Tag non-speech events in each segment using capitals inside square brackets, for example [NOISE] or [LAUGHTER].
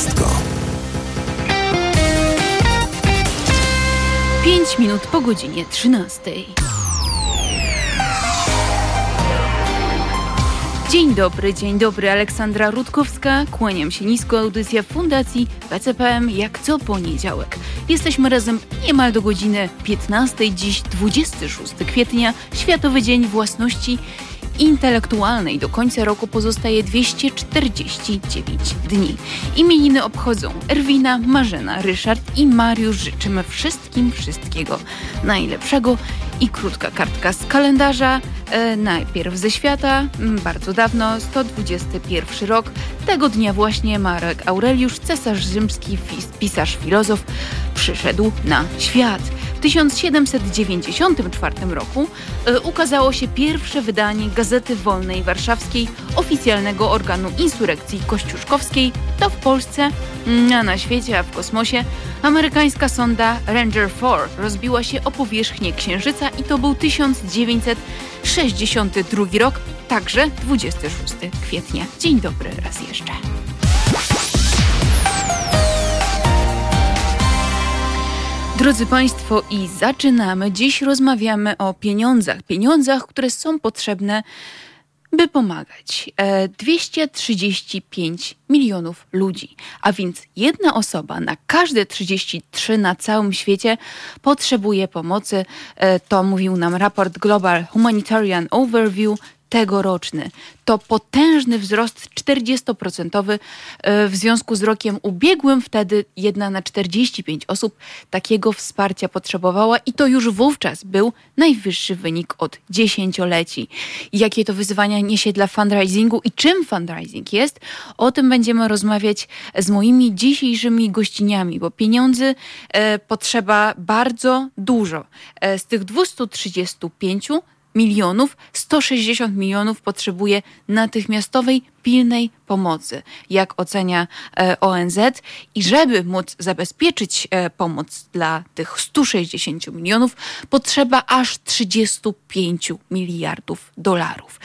wszystko. 5 minut po godzinie 13. Dzień dobry, dzień dobry. Aleksandra Rutkowska. Kłaniam się nisko. Audycja Fundacji PCPM jak co poniedziałek. Jesteśmy razem niemal do godziny 15. Dziś 26 kwietnia, Światowy Dzień Własności intelektualnej do końca roku pozostaje 249 dni. Imieniny obchodzą Erwina, Marzena, Ryszard i Mariusz. Życzymy wszystkim wszystkiego najlepszego i krótka kartka z kalendarza. E, najpierw ze świata, bardzo dawno, 121 rok. Tego dnia właśnie Marek Aureliusz, cesarz rzymski, pisarz, filozof, przyszedł na świat. W 1794 roku e, ukazało się pierwsze wydanie Gazety Wolnej Warszawskiej, oficjalnego organu insurekcji kościuszkowskiej. To w Polsce, a na świecie, a w kosmosie, amerykańska sonda Ranger 4 rozbiła się o powierzchnię Księżyca i to był 1962 rok, także 26 kwietnia. Dzień dobry raz jeszcze. Drodzy Państwo, i zaczynamy. Dziś rozmawiamy o pieniądzach. Pieniądzach, które są potrzebne, by pomagać. 235 e, milionów ludzi, a więc jedna osoba na każde 33 na całym świecie potrzebuje pomocy. E, to mówił nam raport Global Humanitarian Overview tegoroczny. To potężny wzrost 40% e, w związku z rokiem ubiegłym. Wtedy jedna na 45 osób takiego wsparcia potrzebowała i to już wówczas był najwyższy wynik od dziesięcioleci. Jakie to wyzwania niesie dla fundraisingu i czym fundraising jest? O tym będziemy rozmawiać z moimi dzisiejszymi gościniami, bo pieniędzy e, potrzeba bardzo dużo. E, z tych 235 milionów, 160 milionów potrzebuje natychmiastowej, pilnej pomocy, jak ocenia e, ONZ. I żeby móc zabezpieczyć e, pomoc dla tych 160 milionów, potrzeba aż 35 miliardów dolarów.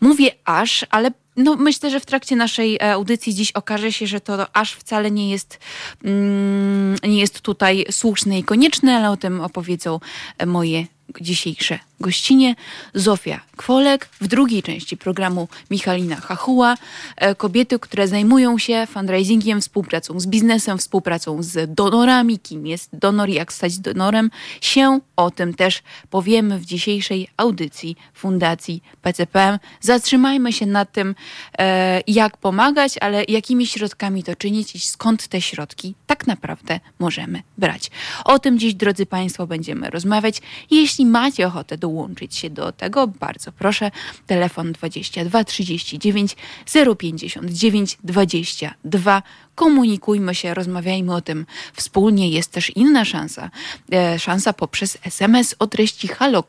Mówię aż, ale no, myślę, że w trakcie naszej e, audycji dziś okaże się, że to aż wcale nie jest, mm, nie jest tutaj słuszne i konieczne, ale o tym opowiedzą moje dzisiejsze gościnie Zofia Kwolek, w drugiej części programu Michalina Hachuła, e, kobiety, które zajmują się fundraisingiem, współpracą z biznesem, współpracą z donorami, kim jest donor, jak stać donorem, się o tym też powiemy w dzisiejszej audycji Fundacji PCPM. Zatrzymajmy się nad tym, e, jak pomagać, ale jakimi środkami to czynić i skąd te środki tak naprawdę możemy brać. O tym dziś, drodzy Państwo, będziemy rozmawiać. Jeśli macie ochotę dołączyć się do tego, bardzo proszę. Telefon 22 39 059 22 komunikujmy się, rozmawiajmy o tym wspólnie. Jest też inna szansa, e, szansa poprzez SMS o treści halo.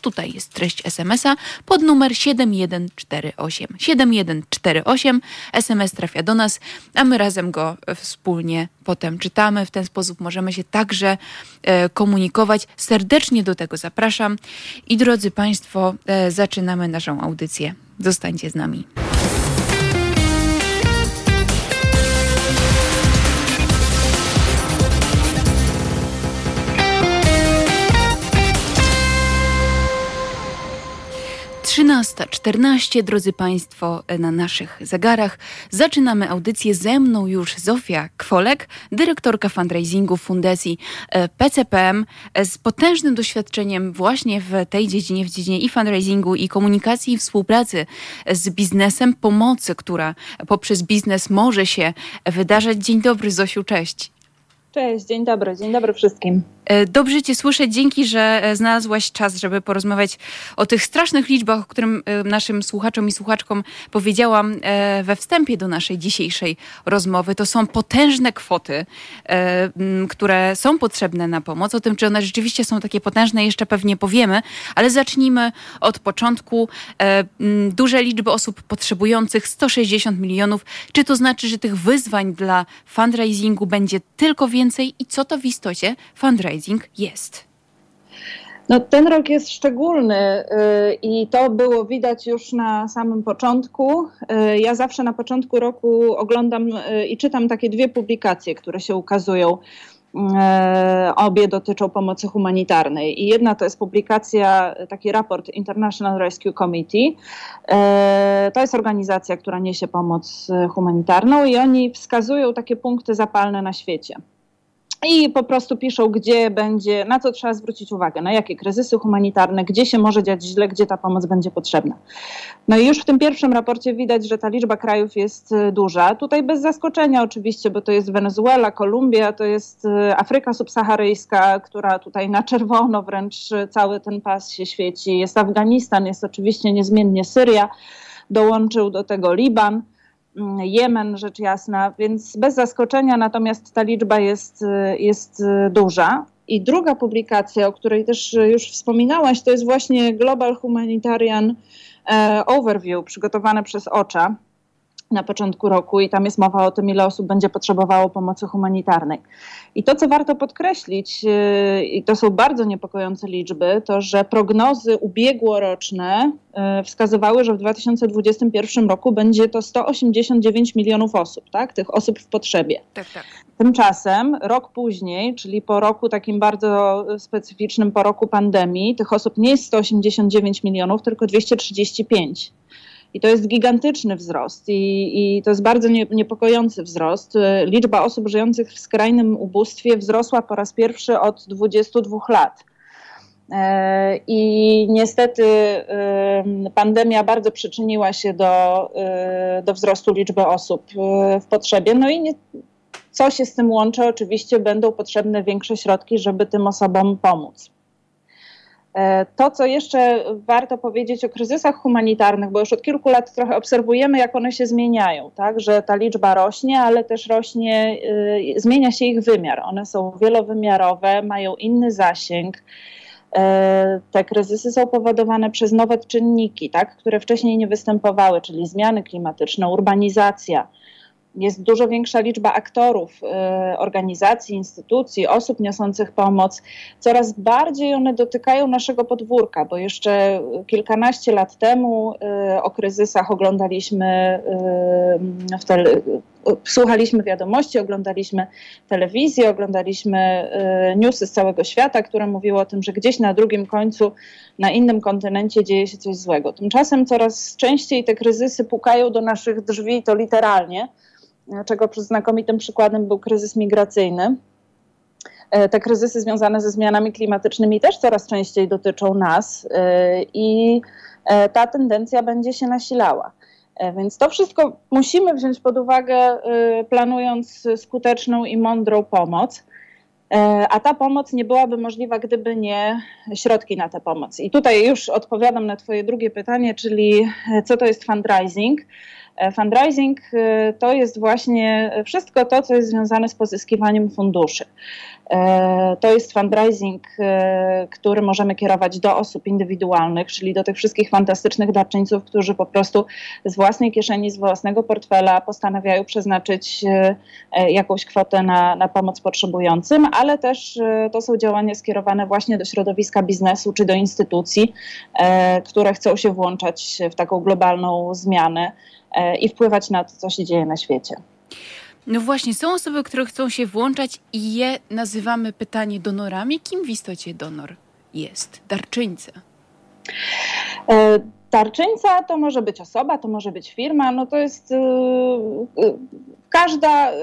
Tutaj jest treść SMS-a pod numer 7148. 7148 SMS trafia do nas, a my razem go wspólnie potem czytamy. W ten sposób możemy się także e, komunikować. Serdecznie do tego zapraszam. I drodzy Państwo, e, zaczynamy naszą audycję. Zostańcie z nami. 13.14, drodzy Państwo, na naszych zegarach. Zaczynamy audycję ze mną już Zofia Kwolek, dyrektorka fundraisingu Fundacji e, PCPM e, z potężnym doświadczeniem właśnie w tej dziedzinie, w dziedzinie i fundraisingu, i komunikacji, i współpracy z biznesem, pomocy, która poprzez biznes może się wydarzać. Dzień dobry, Zosiu, cześć. Cześć, dzień dobry, dzień dobry wszystkim. E, dobrze Cię słyszę. Dzięki, że e, znalazłaś czas, żeby porozmawiać o tych strasznych liczbach, o którym e, naszym słuchaczom i słuchaczkom powiedziałam we wstępie do naszej dzisiejszej rozmowy. To są potężne kwoty, które są potrzebne na pomoc. O tym, czy one rzeczywiście są takie potężne, jeszcze pewnie powiemy, ale zacznijmy od początku. Duże liczby osób potrzebujących 160 milionów. Czy to znaczy, że tych wyzwań dla fundraisingu będzie tylko więcej i co to w istocie fundraising? Jest? No, ten rok jest szczególny y, i to było widać już na samym początku. Y, ja zawsze na początku roku oglądam y, i czytam takie dwie publikacje, które się ukazują. Obie dotyczą pomocy humanitarnej. I jedna to jest publikacja, taki raport International Rescue Committee. To jest organizacja, która niesie pomoc humanitarną, i oni wskazują takie punkty zapalne na świecie i po prostu piszą, gdzie będzie, na co trzeba zwrócić uwagę, na jakie kryzysy humanitarne, gdzie się może dziać źle, gdzie ta pomoc będzie potrzebna. No i już w tym pierwszym raporcie widać, że ta liczba krajów jest y, duża. Tutaj bez zaskoczenia oczywiście, bo to jest Wenezuela, Kolumbia, to jest y, Afryka subsaharyjska, która tutaj na czerwono wręcz y, cały ten pas się świeci. Jest Afganistan, jest oczywiście niezmiennie Syria, dołączył do tego Liban. Mm, Jemen, rzecz jasna, więc bez zaskoczenia, natomiast ta liczba jest, y, jest y, duża. I druga publikacja, o której też już wspominałaś, to jest właśnie Global Humanitarian e, Overview, przygotowane przez OCHA na początku roku i tam jest mowa o tym, ile osób będzie potrzebowało pomocy humanitarnej. I to, co warto podkreślić, yy, i to są bardzo niepokojące liczby, to że prognozy ubiegłoroczne yy, wskazywały, że w 2021 roku będzie to 189 milionów osób, tak? tych osób w potrzebie. Tak, tak. Tymczasem rok później, czyli po roku takim bardzo specyficznym, po roku pandemii, tych osób nie jest 189 milionów, tylko 235. I to jest gigantyczny wzrost i, i to jest bardzo nie, niepokojący wzrost. Liczba osób żyjących w skrajnym ubóstwie wzrosła po raz pierwszy od 22 lat. E, I niestety pandemia bardzo przyczyniła się do, e, do wzrostu liczby osób e, w potrzebie. No i nie, co się z tym łączy? Oczywiście będą potrzebne większe środki, żeby tym osobom pomóc. E, to, co jeszcze warto powiedzieć o kryzysach humanitarnych, bo już od kilku lat trochę obserwujemy, jak one się zmieniają, tak? że ta liczba rośnie, ale też rośnie, y, zmienia się ich wymiar. One są wielowymiarowe, mają inny zasięg. E, te kryzysy są powodowane przez nowe czynniki, tak? które wcześniej nie występowały, czyli zmiany klimatyczne, urbanizacja jest dużo większa liczba aktorów, y, organizacji, instytucji, osób niosących pomoc. Coraz bardziej one dotykają naszego podwórka, bo jeszcze kilkanaście lat temu y, o kryzysach oglądaliśmy y, w tele, słuchaliśmy wiadomości, oglądaliśmy telewizję, oglądaliśmy newsy z całego świata, które mówiły o tym, że gdzieś na drugim końcu, na innym kontynencie dzieje się coś złego. Tymczasem coraz częściej te kryzysy pukają do naszych drzwi, to literalnie czego znakomitym przykładem był kryzys migracyjny. E, te kryzysy związane ze zmianami klimatycznymi też coraz częściej dotyczą nas e, i e, ta tendencja będzie się nasilała. Więc to wszystko musimy wziąć pod uwagę, planując skuteczną i mądrą pomoc. A ta pomoc nie byłaby możliwa, gdyby nie środki na tę pomoc. I tutaj już odpowiadam na Twoje drugie pytanie, czyli co to jest fundraising. E, fundraising e, to jest właśnie wszystko to, co jest związane z pozyskiwaniem funduszy. E, to jest fundraising, który możemy kierować do osób indywidualnych, czyli do tych wszystkich fantastycznych darczyńców, którzy po prostu z własnej kieszeni, z własnego portfela postanawiają przeznaczyć jakąś kwotę na, na pomoc potrzebującym, ale też to są działania skierowane właśnie do środowiska biznesu czy do instytucji, które chcą się włączać w taką globalną zmianę i wpływać na to, co się dzieje na świecie. No właśnie, są osoby, które chcą się włączać i je nazywamy pytanie donorami. Kim w istocie donor jest? Darczyńca. E, darczyńca to może być osoba, to może być firma, no to jest yy, każda, yy,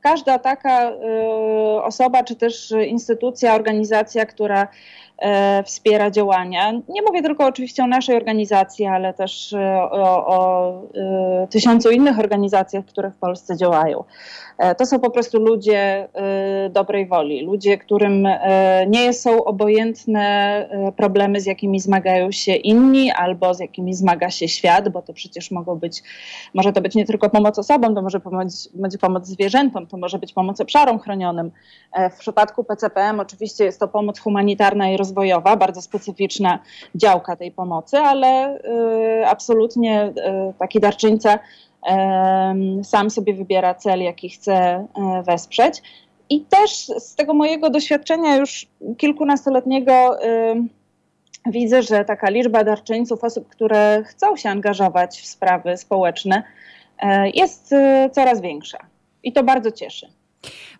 każda taka yy, osoba, czy też instytucja, organizacja, która E, wspiera działania. Nie mówię tylko oczywiście o naszej organizacji, ale też e, o, o e, tysiącu innych organizacjach, które w Polsce działają. To są po prostu ludzie dobrej woli, ludzie, którym nie są obojętne problemy, z jakimi zmagają się inni albo z jakimi zmaga się świat, bo to przecież mogą być, może to być nie tylko pomoc osobom, to może będzie pomoc zwierzętom, to może być pomoc obszarom chronionym. W przypadku PCPM oczywiście jest to pomoc humanitarna i rozwojowa, bardzo specyficzna działka tej pomocy, ale y, absolutnie y, taki darczyńca sam sobie wybiera cel, jaki chce e, wesprzeć. I też z tego mojego doświadczenia już kilkunastoletniego widzę, że taka liczba darczyńców, osób, które chcą się angażować w sprawy społeczne, jest coraz większa. I to bardzo cieszy.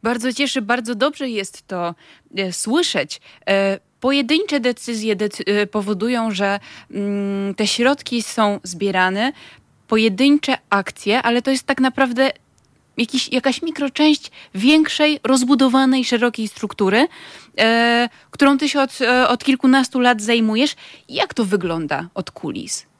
Bardzo cieszy, bardzo dobrze jest to e, słyszeć. E, pojedyncze decyzje decy e, powodują, że mm, te środki są zbierane, pojedyncze akcje, ale to jest tak naprawdę jakiś, jakaś mikroczęść większej, rozbudowanej, szerokiej struktury, e, którą ty się od, od kilkunastu lat zajmujesz. Jak to wygląda od kulis?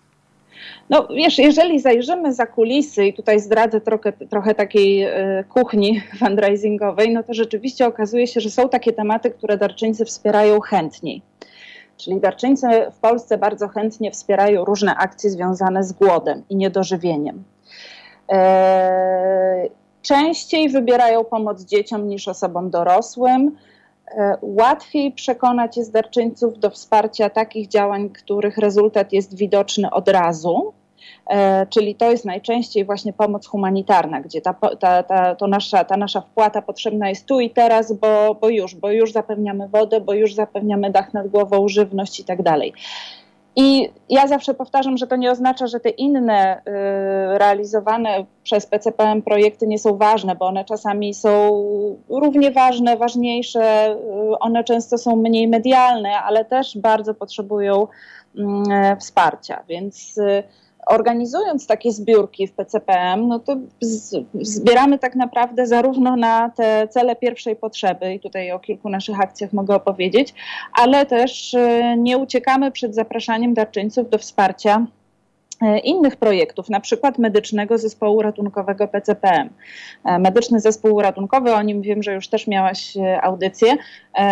No wiesz, jeżeli zajrzymy za kulisy i tutaj zdradzę trochę, trochę takiej y, kuchni [LAUGHS] fundraisingowej, no to rzeczywiście okazuje się, że są takie tematy, które darczyńcy wspierają chętniej. Czyli darczyńcy w Polsce bardzo chętnie wspierają różne akcje związane z głodem i niedożywieniem. E, częściej wybierają pomoc dzieciom niż osobom dorosłym. E, łatwiej przekonać jest darczyńców do wsparcia takich działań, których rezultat jest widoczny od razu. E, czyli to jest najczęściej właśnie pomoc humanitarna, gdzie ta, ta, ta, to nasza, ta nasza wpłata potrzebna jest tu i teraz, bo, bo już, bo już zapewniamy wodę, bo już zapewniamy dach nad głową, żywność i tak dalej. I ja zawsze powtarzam, że to nie oznacza, że te inne y, realizowane przez PCPM projekty nie są ważne, bo one czasami są równie ważne, ważniejsze, y, one często są mniej medialne, ale też bardzo potrzebują y, wsparcia. Więc y, organizując takie zbiórki w PCPM, no to zbieramy tak naprawdę zarówno na te cele pierwszej potrzeby, i tutaj o kilku naszych akcjach mogę opowiedzieć, ale też y, nie uciekamy przed zapraszaniem darczyńców do wsparcia innych projektów, na przykład medycznego zespołu ratunkowego PCPM. E, medyczny zespół ratunkowy, o nim wiem, że już też miałaś e, audycję,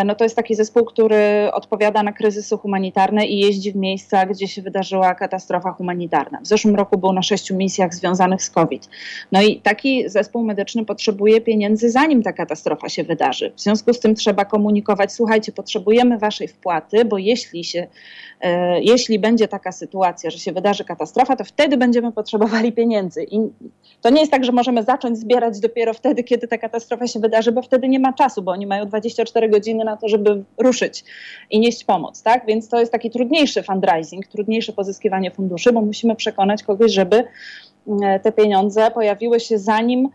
no to jest taki zespół, który odpowiada na kryzysy humanitarne i jeździ w miejsca, gdzie się wydarzyła katastrofa humanitarna. W zeszłym roku był na sześciu misjach związanych z COVID. No i taki zespół medyczny potrzebuje pieniędzy, zanim ta katastrofa się wydarzy. W związku z tym trzeba komunikować, słuchajcie, potrzebujemy waszej wpłaty, bo jeśli się, jeśli będzie taka sytuacja, że się wydarzy katastrofa, katastrofa, to wtedy będziemy potrzebowali pieniędzy. I to nie jest tak, że możemy zacząć zbierać dopiero wtedy, kiedy ta katastrofa się wydarzy, bo wtedy nie ma czasu, bo oni mają 24 godziny na to, żeby ruszyć i nieść pomoc, tak? Więc to jest taki trudniejszy fundraising, trudniejsze pozyskiwanie funduszy, bo musimy przekonać kogoś, żeby e, te pieniądze pojawiły się zanim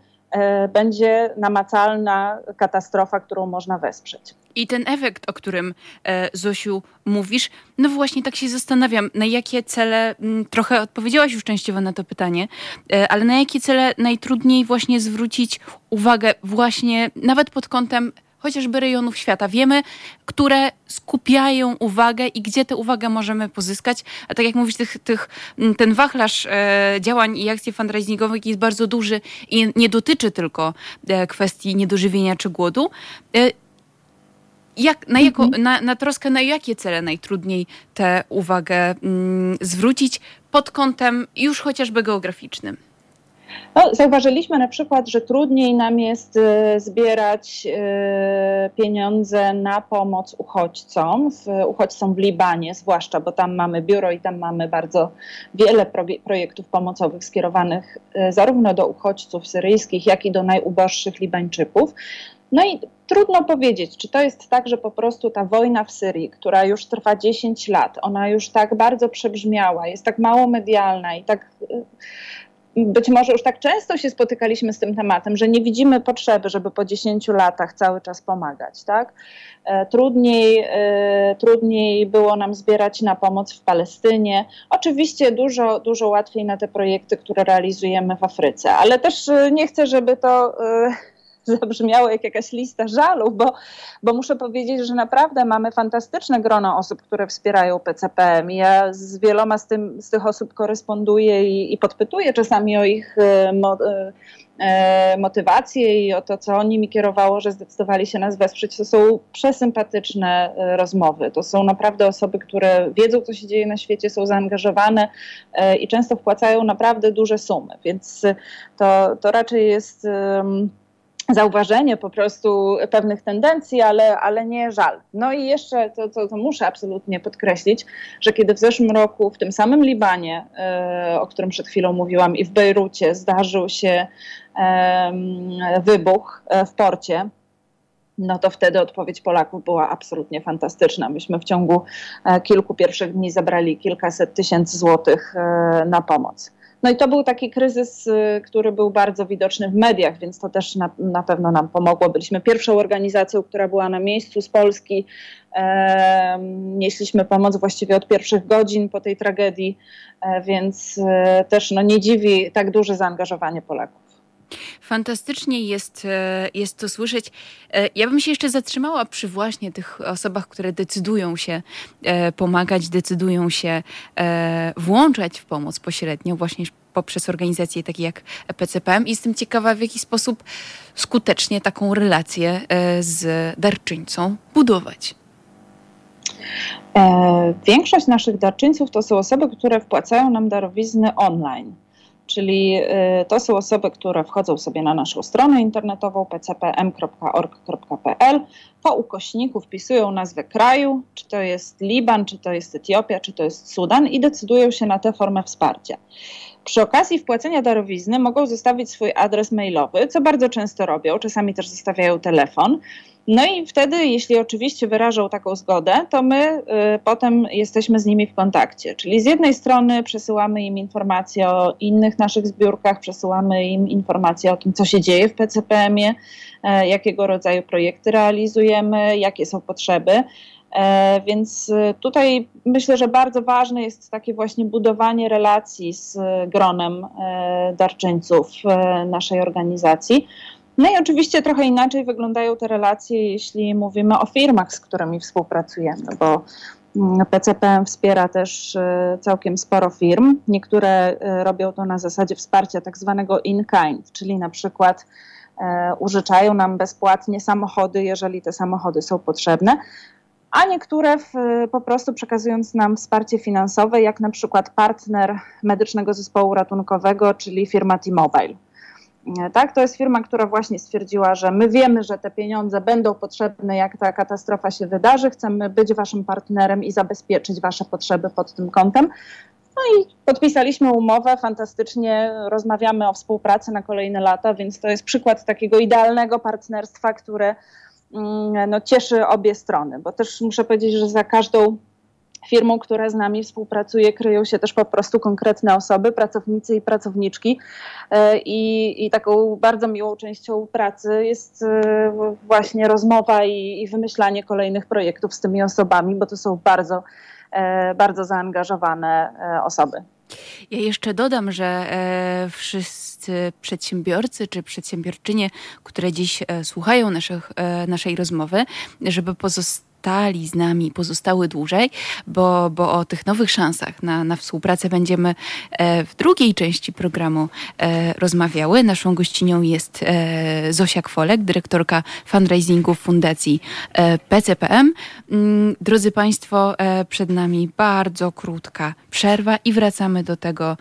będzie namacalna katastrofa, którą można wesprzeć. I ten efekt, o którym e, Zosiu mówisz, no właśnie tak się zastanawiam, na jakie cele, m, trochę odpowiedziałaś już częściowo na to pytanie, e, ale na jakie cele najtrudniej właśnie zwrócić uwagę właśnie nawet pod kątem chociażby rejonów świata. Wiemy, które skupiają uwagę i gdzie tę uwagę możemy pozyskać. A tak jak mówisz, tych, tych, ten wachlarz e, działań i akcji fundraisingowych jest bardzo duży i nie dotyczy tylko e, kwestii niedożywienia czy głodu. E, jak, na, jako, mhm. na, na troskę na jakie cele najtrudniej tę uwagę mm, zwrócić pod kątem już chociażby geograficznym? No, zauważyliśmy na przykład, że trudniej nam jest y, zbierać y, pieniądze na pomoc uchodźcom, w, uchodźcom w Libanie zwłaszcza, bo tam mamy biuro i tam mamy bardzo wiele pro, projektów pomocowych skierowanych y, zarówno do uchodźców syryjskich, jak i do najuboższych Libańczyków. No i trudno powiedzieć, czy to jest tak, że po prostu ta wojna w Syrii, która już trwa 10 lat, ona już tak bardzo przebrzmiała, jest tak mało medialna i tak być może już tak często się spotykaliśmy z tym tematem, że nie widzimy potrzeby, żeby po 10 latach cały czas pomagać, tak? E, trudniej, e, trudniej było nam zbierać na pomoc w Palestynie. Oczywiście dużo, dużo łatwiej na te projekty, które realizujemy w Afryce, ale też e, nie chcę, żeby to [LAUGHS] zabrzmiało jak jakaś lista żalów, bo, bo muszę powiedzieć, że naprawdę mamy fantastyczne grono osób, które wspierają PCPM. Ja z wieloma z, tym, z tych osób koresponduję i, i podpytuję czasami o ich e, mo, e, e, motywację i o to, co oni mi kierowało, że zdecydowali się nas wesprzeć. To są przesympatyczne rozmowy. To są naprawdę osoby, które wiedzą, co się dzieje na świecie, są zaangażowane i często wpłacają naprawdę duże sumy. Więc to, to raczej jest. Zauważenie po prostu pewnych tendencji, ale, ale nie żal. No i jeszcze to, to, to muszę absolutnie podkreślić, że kiedy w zeszłym roku w tym samym Libanie, e, o którym przed chwilą mówiłam, i w Bejrucie zdarzył się wybuch e, w porcie, no to wtedy odpowiedź Polaków była absolutnie fantastyczna. Myśmy w ciągu e, kilku pierwszych dni zebrali kilkaset tysięcy złotych na pomoc. No i to był taki kryzys, e, który był bardzo widoczny w mediach, więc to też na, na pewno nam pomogło. Byliśmy pierwszą organizacją, która była na miejscu z Polski. E, nieśliśmy pomoc właściwie od pierwszych godzin po tej tragedii, e, więc e, też no, nie dziwi tak duże zaangażowanie Polaków. Fantastycznie jest, e, jest to słyszeć. E, ja bym się jeszcze zatrzymała przy właśnie tych osobach, które decydują się e, pomagać, decydują się włączać w pomoc pośrednio, właśnie poprzez organizacje takie jak PCPM. I jestem ciekawa, w jaki sposób skutecznie taką relację z darczyńcą budować. Większość naszych darczyńców to są osoby, które wpłacają nam darowizny online czyli y, to są osoby, które wchodzą sobie na naszą stronę internetową pcpm.org.pl, po ukośniku wpisują nazwę kraju, czy to jest Liban, czy to jest Etiopia, czy to jest Sudan i decydują się na tę formę wsparcia. Przy okazji wpłacenia darowizny mogą zostawić swój adres mailowy, co bardzo często robią, czasami też zostawiają telefon. No i wtedy, jeśli oczywiście wyrażą taką zgodę, to my y, potem jesteśmy z nimi w kontakcie. Czyli z jednej strony przesyłamy im informacje o innych naszych zbiórkach, przesyłamy im informacje o tym, co się dzieje w PCPM-ie, y, jakiego rodzaju projekty realizujemy, jakie są potrzeby. E, więc y, tutaj myślę, że bardzo ważne jest takie właśnie budowanie relacji z gronem e, darczyńców e, naszej organizacji. No i oczywiście trochę inaczej wyglądają te relacje, jeśli mówimy o firmach, z którymi współpracujemy, bo mm, PCPM wspiera też całkiem sporo firm. Niektóre robią to na zasadzie wsparcia tak zwanego in-kind, czyli na przykład użyczają nam bezpłatnie samochody, jeżeli te samochody są potrzebne, a niektóre w, po prostu przekazując nam wsparcie finansowe, jak na przykład partner medycznego zespołu ratunkowego, czyli firma T-Mobile. Tak, to jest firma, która właśnie stwierdziła, że my wiemy, że te pieniądze będą potrzebne, jak ta katastrofa się wydarzy. Chcemy być waszym partnerem i zabezpieczyć wasze potrzeby pod tym kątem. No i podpisaliśmy umowę, fantastycznie rozmawiamy o współpracy na kolejne lata, więc to jest przykład takiego idealnego partnerstwa, które no, cieszy obie strony, bo też muszę powiedzieć, że za każdą firmą, która z nami współpracuje, kryją się też po prostu konkretne osoby, pracownicy i pracowniczki. E, I, i taką bardzo miłą częścią pracy jest e, właśnie rozmowa i, i wymyślanie kolejnych projektów z tymi osobami, bo to są bardzo, e, bardzo zaangażowane osoby. Ja jeszcze dodam, że e, wszyscy przedsiębiorcy czy przedsiębiorczynie, które dziś e, słuchają naszych, e, naszej rozmowy, żeby pozostać zostali z nami, pozostały dłużej, bo, bo o tych nowych szansach na, na współpracę będziemy e, w drugiej części programu e, rozmawiały. Naszą gościnią jest e, Zosia Kwolek, dyrektorka fundraisingu Fundacji PCPM. Mm, drodzy Państwo, przed nami bardzo krótka przerwa i wracamy do tego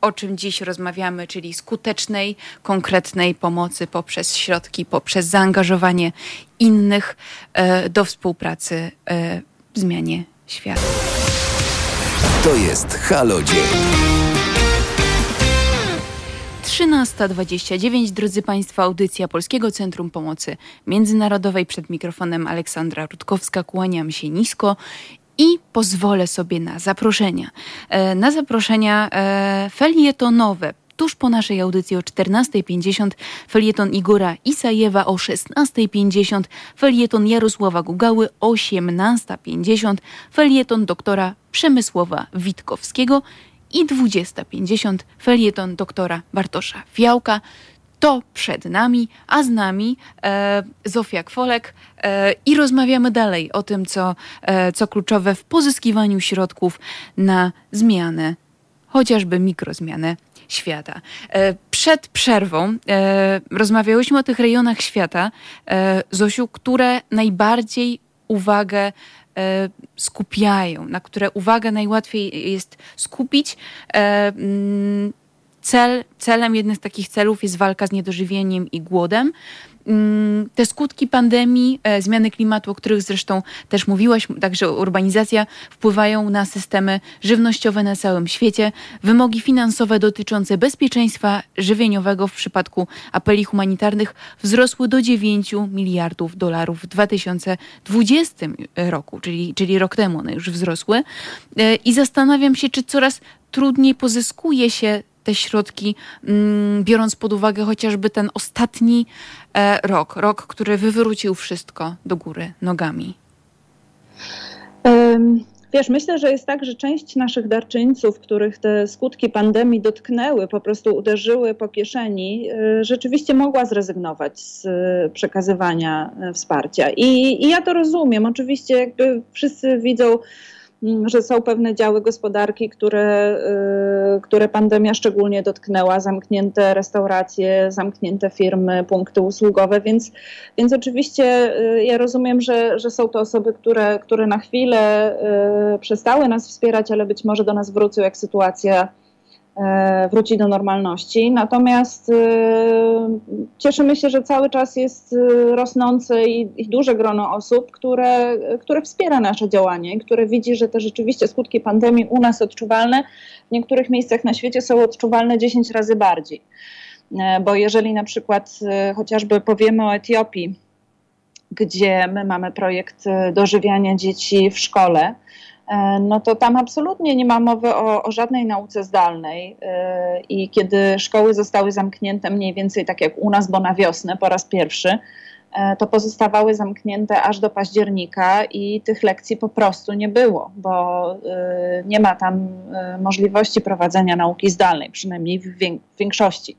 o czym dziś rozmawiamy, czyli skutecznej, konkretnej pomocy poprzez środki, poprzez zaangażowanie innych e, do współpracy e, w zmianie świata. To jest Halo Dzień. 13.29, drodzy Państwo, audycja Polskiego Centrum Pomocy Międzynarodowej. Przed mikrofonem Aleksandra Rutkowska, kłaniam się nisko i pozwolę sobie na zaproszenia. E, na zaproszenia e, felietonowe. Tuż po naszej audycji o 14.50 felieton Igora Isajewa o 16.50, felieton Jarosława Gugały o 18.50, felieton doktora Przemysłowa Witkowskiego i 20.50 felieton doktora Bartosza Fiałka to przed nami, a z nami e, Zofia Kwolek e, i rozmawiamy dalej o tym, co, e, co kluczowe w pozyskiwaniu środków na zmianę, chociażby mikrozmianę świata. E, przed przerwą e, rozmawiałyśmy o tych rejonach świata, e, Zosiu, które najbardziej uwagę skupiają, na które uwagę najłatwiej jest skupić. Cel, celem jednym z takich celów jest walka z niedożywieniem i głodem. mm, te skutki pandemii, e, zmiany klimatu, o których zresztą też mówiłaś, także urbanizacja, wpływają na systemy żywnościowe na całym świecie. Wymogi finansowe dotyczące bezpieczeństwa żywieniowego w przypadku apeli humanitarnych wzrosły do 9 miliardów dolarów w 2020 roku, czyli, czyli rok temu one już wzrosły. E, I zastanawiam się, czy coraz trudniej pozyskuje się te środki, mm, biorąc pod uwagę chociażby ten ostatni e, rok, rok, który wywrócił wszystko do góry nogami? Wiesz, myślę, że jest tak, że część naszych darczyńców, których te skutki pandemii dotknęły, po prostu uderzyły po kieszeni, e, rzeczywiście mogła zrezygnować z e, przekazywania wsparcia. I, I, ja to rozumiem. Oczywiście, jakby wszyscy widzą że są pewne działy gospodarki, które, y, które pandemia szczególnie dotknęła, zamknięte restauracje, zamknięte firmy, punkty usługowe, więc, więc oczywiście y, ja rozumiem, że, że są to osoby, które, które na chwilę y, przestały nas wspierać, ale być może do nas wrócą, jak sytuacja wróci do normalności. Natomiast e, cieszymy się, że cały czas jest e, rosnące i, duże grono osób, które, które wspiera nasze działanie, które widzi, że te rzeczywiście skutki pandemii u nas odczuwalne w niektórych miejscach na świecie są odczuwalne 10 razy bardziej. Bo jeżeli na przykład chociażby powiemy o Etiopii, gdzie my mamy projekt dożywiania dzieci w szkole, E, no to tam absolutnie nie ma mowy o, o żadnej nauce zdalnej. E, I kiedy szkoły zostały zamknięte mniej więcej tak jak u nas, bo na wiosnę po raz pierwszy, e, to pozostawały zamknięte aż do października i tych lekcji po prostu nie było, bo nie ma tam możliwości prowadzenia nauki zdalnej, przynajmniej w większości.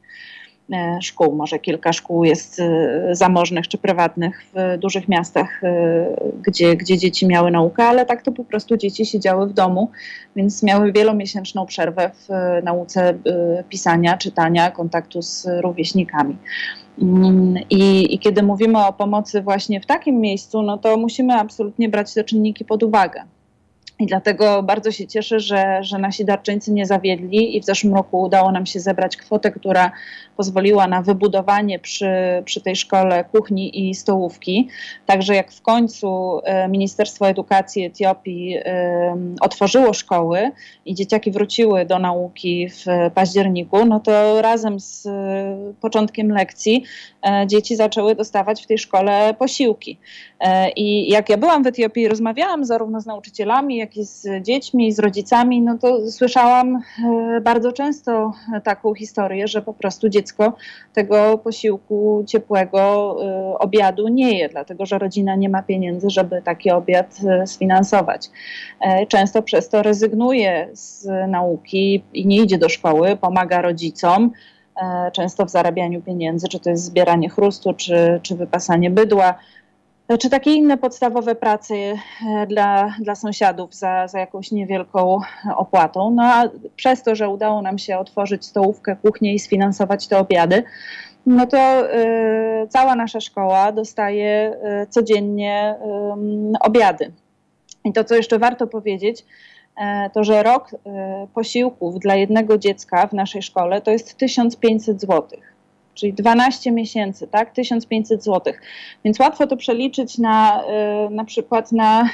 E, szkół. Może kilka szkół jest e, zamożnych czy prywatnych w dużych miastach, e, gdzie, gdzie dzieci miały naukę, ale tak to po prostu dzieci siedziały w domu, więc miały wielomiesięczną przerwę w nauce pisania, czytania, kontaktu z rówieśnikami. Mm, I, I, kiedy mówimy o pomocy właśnie w takim miejscu, no to musimy absolutnie brać te czynniki pod uwagę. I dlatego bardzo się cieszę, że, że nasi darczyńcy nie zawiedli i w zeszłym roku udało nam się zebrać kwotę, która pozwoliła na wybudowanie przy, przy tej szkole kuchni i stołówki. Także jak w końcu e, Ministerstwo Edukacji Etiopii otworzyło szkoły i dzieciaki wróciły do nauki w październiku, no to razem z e, początkiem lekcji e, dzieci zaczęły dostawać w tej szkole posiłki. I jak ja byłam w Etiopii rozmawiałam zarówno z nauczycielami, jak i z dziećmi, z rodzicami, no to słyszałam bardzo często taką historię, że po prostu dziecko tego posiłku ciepłego y, obiadu nie je, dlatego że rodzina nie ma pieniędzy, żeby taki obiad y, sfinansować. E, często przez to rezygnuje z nauki i nie idzie do szkoły, pomaga rodzicom e, często w zarabianiu pieniędzy, czy to jest zbieranie chrustu, czy, czy wypasanie bydła czy takie inne podstawowe prace e, dla, dla sąsiadów za, za jakąś niewielką opłatą. No a przez to, że udało nam się otworzyć stołówkę, kuchnię i sfinansować te obiady, no to y, cała nasza szkoła dostaje y, codziennie y, obiady. I to, co jeszcze warto powiedzieć, to że rok posiłków dla jednego dziecka w naszej szkole to jest 1500 złotych czyli 12 miesięcy, tak, 1500 zł. Więc łatwo to przeliczyć na y, na przykład na,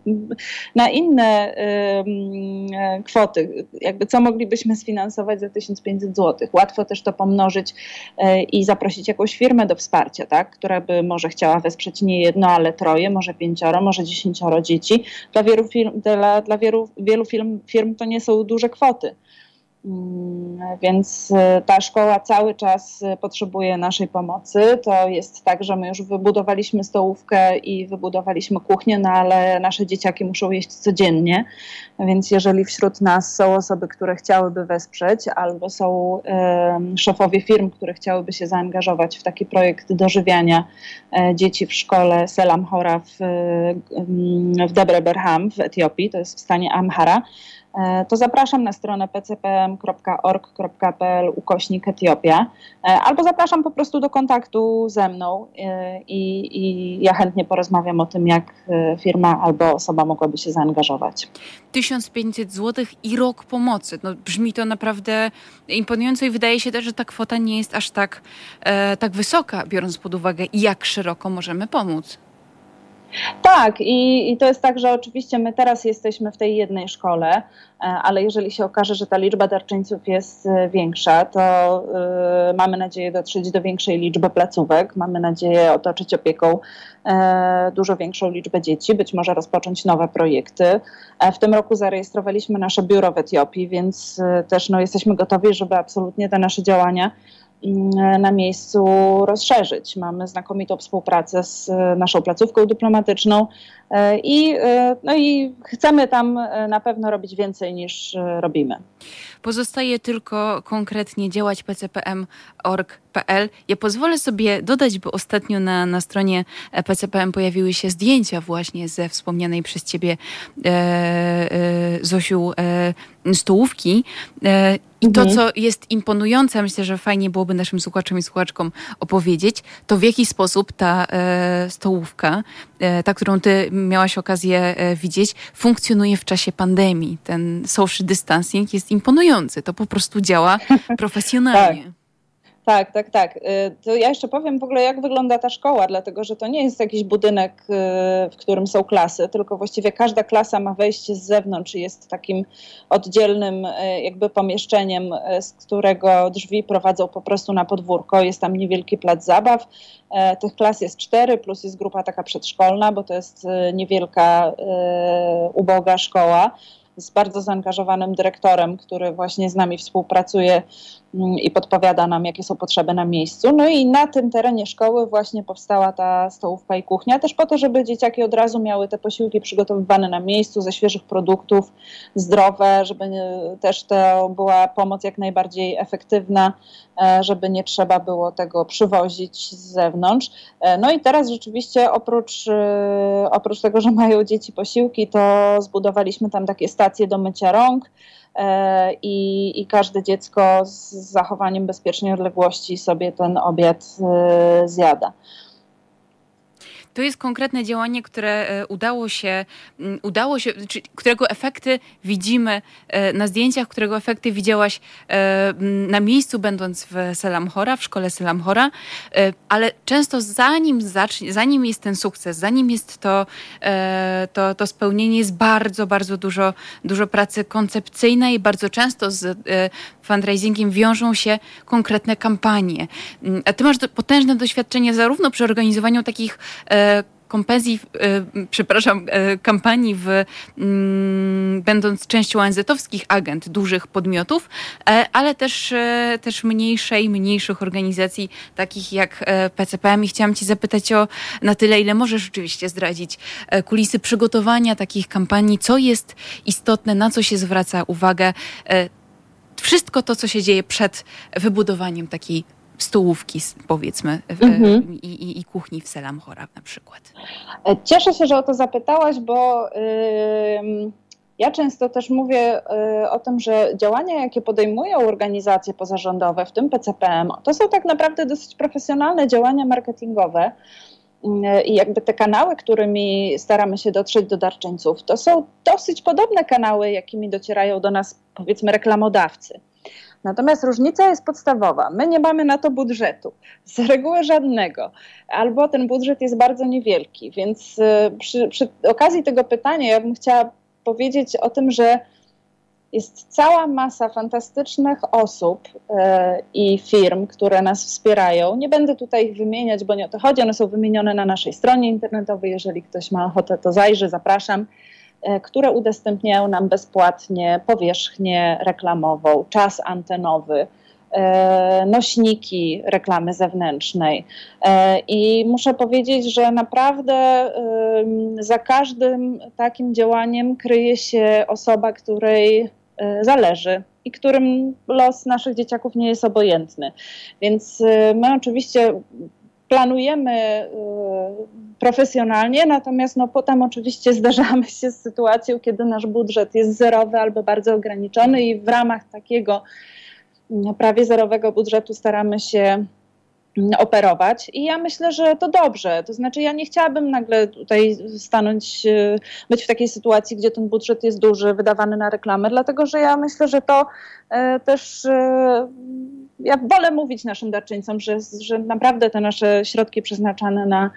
[LAUGHS] na inne kwoty, jakby co moglibyśmy sfinansować za 1500 zł. Łatwo też to pomnożyć y, i zaprosić jakąś firmę do wsparcia, tak, która by może chciała wesprzeć nie jedno, ale troje, może pięcioro, może dziesięcioro dzieci. Dla wielu firm, dla, dla wielu, wielu firm, firm to nie są duże kwoty. Mm, więc y, ta szkoła cały czas y, potrzebuje naszej pomocy. To jest tak, że my już wybudowaliśmy stołówkę i wybudowaliśmy kuchnię, no ale nasze dzieciaki muszą jeść codziennie. Więc jeżeli wśród nas są osoby, które chciałyby wesprzeć, albo są szefowie firm, które chciałyby się zaangażować w taki projekt dożywiania e, dzieci w szkole Selam Hora w, w Debre Berham w Etiopii, to jest w stanie Amhara, to zapraszam na stronę pcpm.org.pl ukośnik Etiopia, e, albo zapraszam po prostu do kontaktu ze mną e, i, i ja chętnie porozmawiam o tym, jak firma albo osoba mogłaby się zaangażować. 1500 zł i rok pomocy. No, brzmi to naprawdę imponująco i wydaje się też, że ta kwota nie jest aż tak, e, tak wysoka, biorąc pod uwagę, jak szeroko możemy pomóc. Tak, i, i to jest tak, że oczywiście my teraz jesteśmy w tej jednej szkole, e, ale jeżeli się okaże, że ta liczba darczyńców jest e, większa, to y, mamy nadzieję dotrzeć do większej liczby placówek, mamy nadzieję otoczyć opieką y, dużo większą liczbę dzieci, być może rozpocząć nowe projekty. W tym roku zarejestrowaliśmy nasze biuro w Etiopii, więc y, też no, jesteśmy gotowi, żeby absolutnie te nasze działania na miejscu rozszerzyć. Mamy znakomitą współpracę z e, naszą placówką dyplomatyczną i, e, no i chcemy tam na pewno robić więcej niż robimy. Pozostaje tylko konkretnie działać pcpm.org.pl. Ja pozwolę sobie dodać, bo ostatnio na, na stronie PCPM pojawiły się zdjęcia właśnie ze wspomnianej przez ciebie e, e, Zosiu e, stołówki. E, I to, mhm. co jest imponujące, myślę, że fajnie byłoby naszym słuchaczom i słuchaczkom opowiedzieć, to w jaki sposób ta e, stołówka, e, ta, którą ty miałaś okazję widzieć, funkcjonuje w czasie pandemii. Ten social distancing jest imponujący to po prostu działa [LAUGHS] profesjonalnie. tak. Tak, tak, tak. Y, to ja jeszcze powiem w ogóle, jak wygląda ta szkoła, dlatego że to nie jest jakiś budynek, y, w którym są klasy, tylko właściwie każda klasa ma wejście z zewnątrz i jest takim oddzielnym y, jakby pomieszczeniem, z którego drzwi prowadzą po prostu na podwórko. Jest tam niewielki plac zabaw. Tych klas jest cztery, plus jest grupa taka przedszkolna, bo to jest niewielka, uboga szkoła z bardzo zaangażowanym dyrektorem, który właśnie z nami współpracuje i podpowiada nam, jakie są potrzeby na miejscu. No i na tym terenie szkoły właśnie powstała ta stołówka i kuchnia, też po to, żeby dzieciaki od razu miały te posiłki przygotowywane na miejscu ze świeżych produktów, zdrowe, żeby też to była pomoc jak najbardziej efektywna, e, żeby nie trzeba było tego przywozić z zewnątrz. E, no i teraz rzeczywiście oprócz, e, oprócz tego, że mają dzieci posiłki, to zbudowaliśmy tam takie stacje do mycia rąk i, i każde dziecko z zachowaniem bezpiecznej odległości sobie ten obiad e, zjada. To jest konkretne działanie, które e, udało się, udało się którego efekty widzimy e, na zdjęciach, którego efekty widziałaś e, na miejscu, będąc w Selamchora, w szkole Selamchora, ale często zanim, zacznie, zanim jest ten sukces, zanim jest to, to, to spełnienie, jest bardzo, bardzo dużo, dużo pracy koncepcyjnej, bardzo często z fundraisingiem wiążą się konkretne kampanie. A ty masz potężne doświadczenie zarówno przy organizowaniu takich kompensji, e, przepraszam, e, kampanii w, mm, będąc częścią ONZ-owskich agent dużych podmiotów, e, ale też, też mniejszej, mniejszych organizacji, takich jak PCPM. I chciałam Ci zapytać o na tyle, ile możesz oczywiście zdradzić kulisy przygotowania takich kampanii, co jest istotne, na co się zwraca uwagę. Wszystko to, co się dzieje przed wybudowaniem takiej stołówki, powiedzmy, mhm. i, i, i, kuchni w Selam Chora na przykład? E, cieszę się, że o to zapytałaś, bo yy, ja często też mówię yy, o tym, że działania, jakie podejmują organizacje pozarządowe, w tym PCPM, to są tak naprawdę dosyć profesjonalne działania marketingowe. Y, I jakby te kanały, którymi staramy się dotrzeć do darczyńców, to są dosyć podobne kanały, jakimi docierają do nas, powiedzmy, reklamodawcy. Natomiast różnica jest podstawowa. My nie mamy na to budżetu, z reguły żadnego, albo ten budżet jest bardzo niewielki. Więc y, przy, przy okazji tego pytania ja bym chciała powiedzieć o tym, że jest cała masa fantastycznych osób e, i firm, które nas wspierają. Nie będę tutaj ich wymieniać, bo nie o to chodzi. One są wymienione na naszej stronie internetowej. Jeżeli ktoś ma ochotę, to zajrzy, zapraszam. E, które udostępniają nam bezpłatnie powierzchnię reklamową, czas antenowy, e, nośniki reklamy zewnętrznej. E, I muszę powiedzieć, że naprawdę za każdym takim działaniem kryje się osoba, której zależy i którym los naszych dzieciaków nie jest obojętny. Więc my oczywiście planujemy profesjonalnie, natomiast no, potem oczywiście [LAUGHS] zdarzamy się z sytuacją, kiedy nasz budżet jest zerowy albo bardzo ograniczony i w ramach takiego prawie zerowego budżetu staramy się operować i ja myślę, że to dobrze. To znaczy ja nie chciałabym nagle tutaj stanąć, e, być w takiej sytuacji, gdzie ten budżet jest duży, wydawany na reklamę, dlatego że ja myślę, że to e, też e, ja wolę mówić naszym darczyńcom, że, że naprawdę te nasze środki przeznaczane na,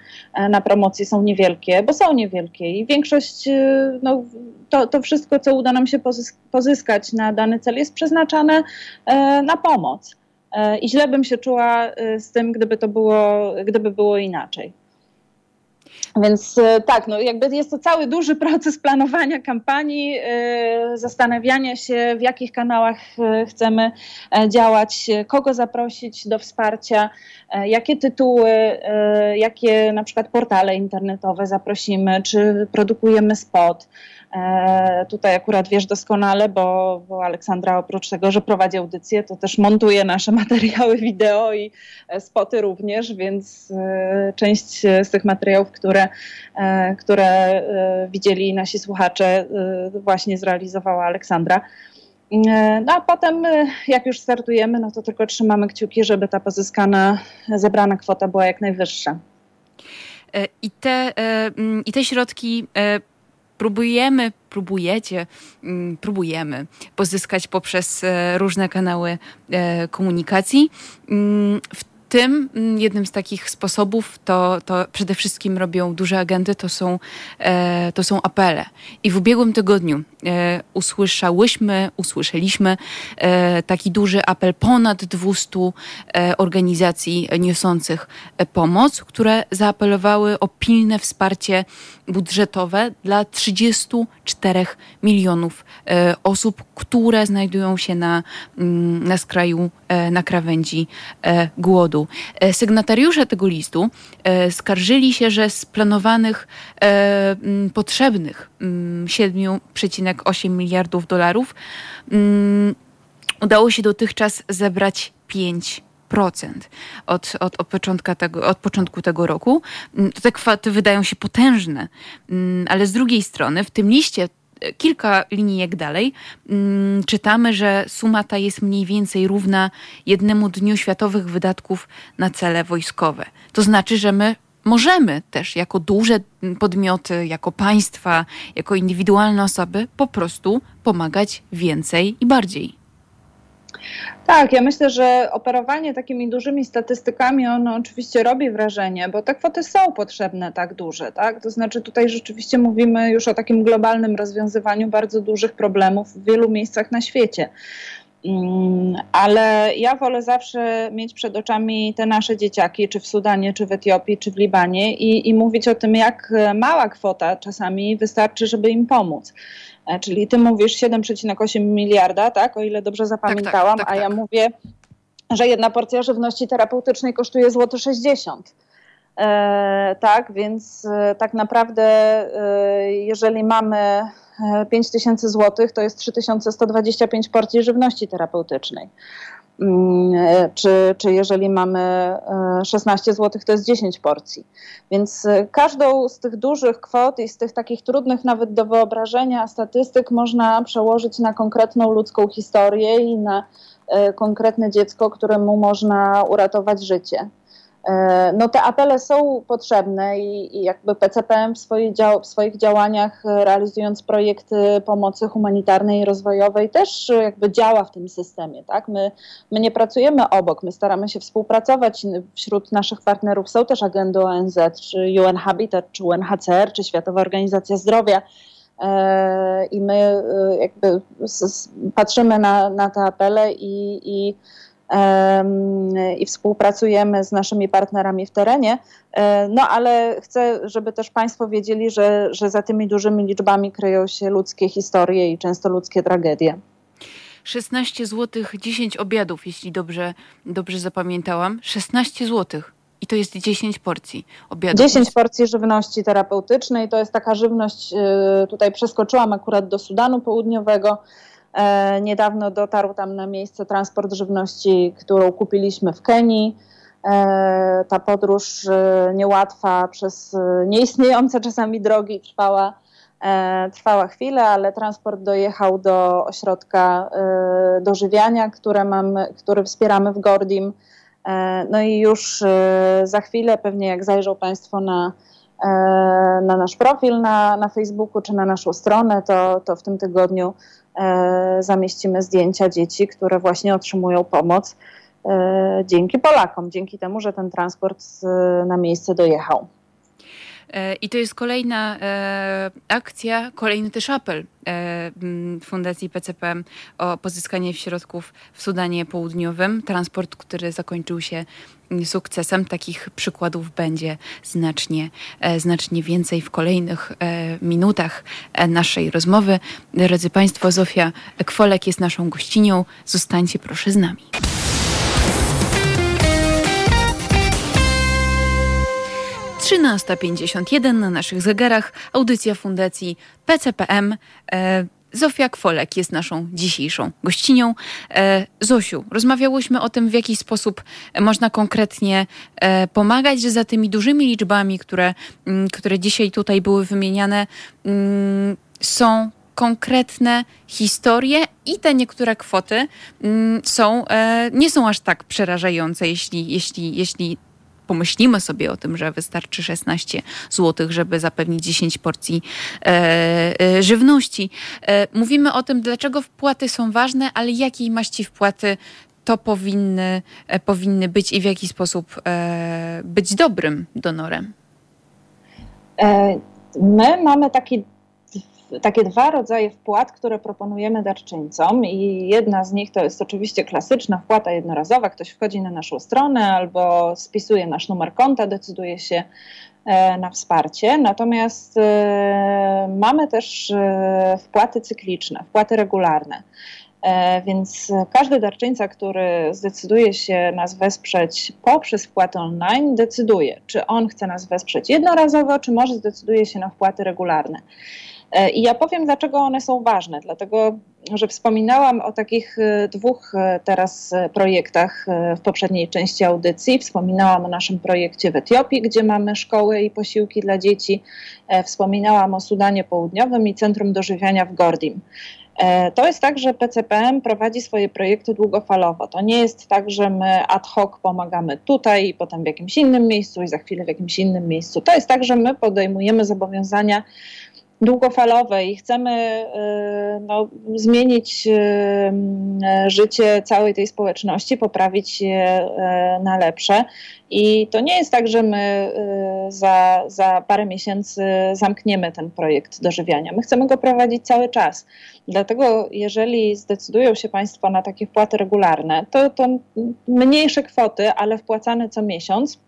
na promocję są niewielkie, bo są niewielkie i większość, no, to, to wszystko, co uda nam się pozyskać na dany cel jest przeznaczane na pomoc. E, I źle bym się czuła e, z tym, gdyby to było, gdyby było inaczej. Więc e, tak, no jakby jest to cały duży [LAUGHS] proces planowania kampanii, zastanawiania się, w jakich kanałach chcemy działać, kogo zaprosić do wsparcia, jakie tytuły, jakie na przykład portale internetowe zaprosimy, czy produkujemy spot. E, tutaj akurat wiesz doskonale, bo, bo Aleksandra oprócz tego, że prowadzi audycję, to też montuje nasze [LAUGHS] materiały wideo i e, spoty również, więc e, część z tych materiałów, które, które widzieli nasi słuchacze, właśnie zrealizowała Aleksandra. No a potem, jak już startujemy, no to tylko trzymamy kciuki, żeby ta pozyskana, zebrana kwota była jak najwyższa. I te, i te środki próbujemy, próbujecie, mm, próbujemy pozyskać poprzez e, różne kanały e, komunikacji. Mm, w tym mm, jednym z takich sposobów to, to przede wszystkim robią duże agendy, to są, e, to są apele. I w ubiegłym tygodniu e, usłyszałyśmy, usłyszeliśmy e, taki duży apel ponad 200 e, organizacji niosących e, pomoc, które zaapelowały o pilne wsparcie budżetowe dla 34 milionów e, osób, które znajdują się na, mm, na skraju, na krawędzi głodu. E, sygnatariusze tego listu e, skarżyli się, że z planowanych e, potrzebnych 7,8 miliardów dolarów udało się dotychczas zebrać 5 od, od, od, początka tego, od początku tego roku. To te kwoty wydają się potężne, ale z drugiej strony w tym liście kilka linijek dalej mm, czytamy, że suma ta jest mniej więcej równa jednemu dniu światowych wydatków na cele wojskowe. To znaczy, że my możemy też jako duże podmioty, jako państwa, jako indywidualne osoby po prostu pomagać więcej i bardziej. Tak, ja myślę, że operowanie takimi dużymi statystykami, ono oczywiście robi wrażenie, bo te kwoty są potrzebne tak duże, tak? To znaczy tutaj rzeczywiście mówimy już o takim globalnym rozwiązywaniu bardzo dużych problemów w wielu miejscach na świecie. Mm, ale ja wolę zawsze mieć przed oczami te nasze dzieciaki, czy w Sudanie, czy w Etiopii, czy w Libanie i, i mówić o tym, jak mała kwota czasami wystarczy, żeby im pomóc. E, czyli ty mówisz 7,8 miliarda, tak, o ile dobrze zapamiętałam, tak, tak, tak, a ja tak. mówię, że jedna porcja żywności terapeutycznej kosztuje złoto 60. E, tak, więc e, tak naprawdę, e, jeżeli mamy 5 tysięcy złotych, to jest 3125 porcji żywności terapeutycznej. Mm, czy, czy jeżeli mamy 16 zł, to jest 10 porcji. Więc każdą z tych dużych kwot i z tych takich trudnych nawet do wyobrażenia statystyk można przełożyć na konkretną ludzką historię i na konkretne dziecko, któremu można uratować życie. E, no te apele są potrzebne i, i jakby PCPM w, dział, w swoich działaniach e, realizując projekty pomocy humanitarnej i rozwojowej też jakby działa w tym systemie, tak? My, my nie pracujemy obok, my staramy się współpracować. Wśród naszych partnerów są też agendy ONZ, czy UN Habitat, czy UNHCR, czy Światowa Organizacja Zdrowia. E, I my jakby patrzymy na, na te apele i, i i współpracujemy z naszymi partnerami w terenie. E, no ale chcę, żeby też Państwo wiedzieli, że, że za tymi dużymi liczbami kryją się ludzkie historie i często ludzkie tragedie. 16 zł 10 obiadów, jeśli dobrze, dobrze zapamiętałam. 16 zł. I to jest 10 porcji obiadów. 10 porcji żywności terapeutycznej. To jest taka żywność, y, tutaj przeskoczyłam akurat do Sudanu Południowego. E, niedawno dotarł tam na miejsce transport żywności, którą kupiliśmy w Kenii. ta podróż niełatwa przez nieistniejące czasami drogi trwała trwała chwilę, ale transport dojechał do ośrodka dożywiania, które, mamy, który wspieramy w Gordim. No i już za chwilę, pewnie jak zajrzą Państwo na E, na nasz profil na, na Facebooku czy na naszą stronę, to, to w tym tygodniu e, zamieścimy zdjęcia dzieci, które właśnie otrzymują pomoc e, dzięki Polakom, dzięki temu, że ten transport na miejsce dojechał. E, I to jest kolejna e, akcja, kolejny też apel e, Fundacji PCPM o pozyskanie środków w Sudanie Południowym. Transport, który zakończył się sukcesem. Takich przykładów będzie znacznie, znacznie więcej w kolejnych minutach naszej rozmowy. Drodzy Państwo, Zofia Kwolek jest naszą gościnią. Zostańcie proszę z nami. 13.51 na naszych zegarach. Audycja Fundacji PCPM. E, Zofia Kwolek jest naszą dzisiejszą gościnią. E, Zosiu, rozmawiałyśmy o tym, w jaki sposób można konkretnie e, pomagać, za tymi dużymi liczbami, które, mm, które dzisiaj tutaj były wymieniane, mm, są konkretne historie i te niektóre kwoty mm, są, nie są aż tak przerażające, jeśli, jeśli, jeśli pomyślimy sobie o tym, że wystarczy 16 zł, żeby zapewnić 10 porcji e, e, żywności. E, mówimy o tym, dlaczego wpłaty są ważne, ale jakiej maści wpłaty to powinny, e, powinny być i w jaki sposób e, być dobrym donorem. E, my mamy taki takie dwa rodzaje wpłat, które proponujemy darczyńcom i jedna z nich to jest oczywiście klasyczna wpłata jednorazowa. Ktoś wchodzi na naszą stronę albo spisuje nasz numer konta, decyduje się e, na wsparcie. Natomiast e, mamy też e, wpłaty cykliczne, wpłaty regularne. Więc każdy darczyńca, który zdecyduje się nas wesprzeć poprzez wpłatę online, decyduje, czy on chce nas wesprzeć jednorazowo, czy może zdecyduje się na wpłaty regularne. E, I ja powiem, dlaczego one są ważne. Dlatego, że wspominałam o takich e, dwóch e, teraz projektach w poprzedniej części audycji. Wspominałam o naszym projekcie w Etiopii, gdzie mamy szkoły i posiłki dla dzieci. Wspominałam o Sudanie Południowym i Centrum Dożywiania w Gordim. To jest tak, że PCPM prowadzi swoje projekty długofalowo. To nie jest tak, że my ad hoc pomagamy tutaj i potem w jakimś innym miejscu i za chwilę w jakimś innym miejscu. To jest tak, że my podejmujemy zobowiązania długofalowe i chcemy y, no, zmienić y, życie całej tej społeczności, poprawić je y, na lepsze. I to nie jest tak, że my za, za parę miesięcy zamkniemy ten projekt dożywiania. My chcemy go prowadzić cały czas. Dlatego, jeżeli zdecydują się Państwo na takie wpłaty regularne, to, to mniejsze kwoty, ale wpłacane co miesiąc,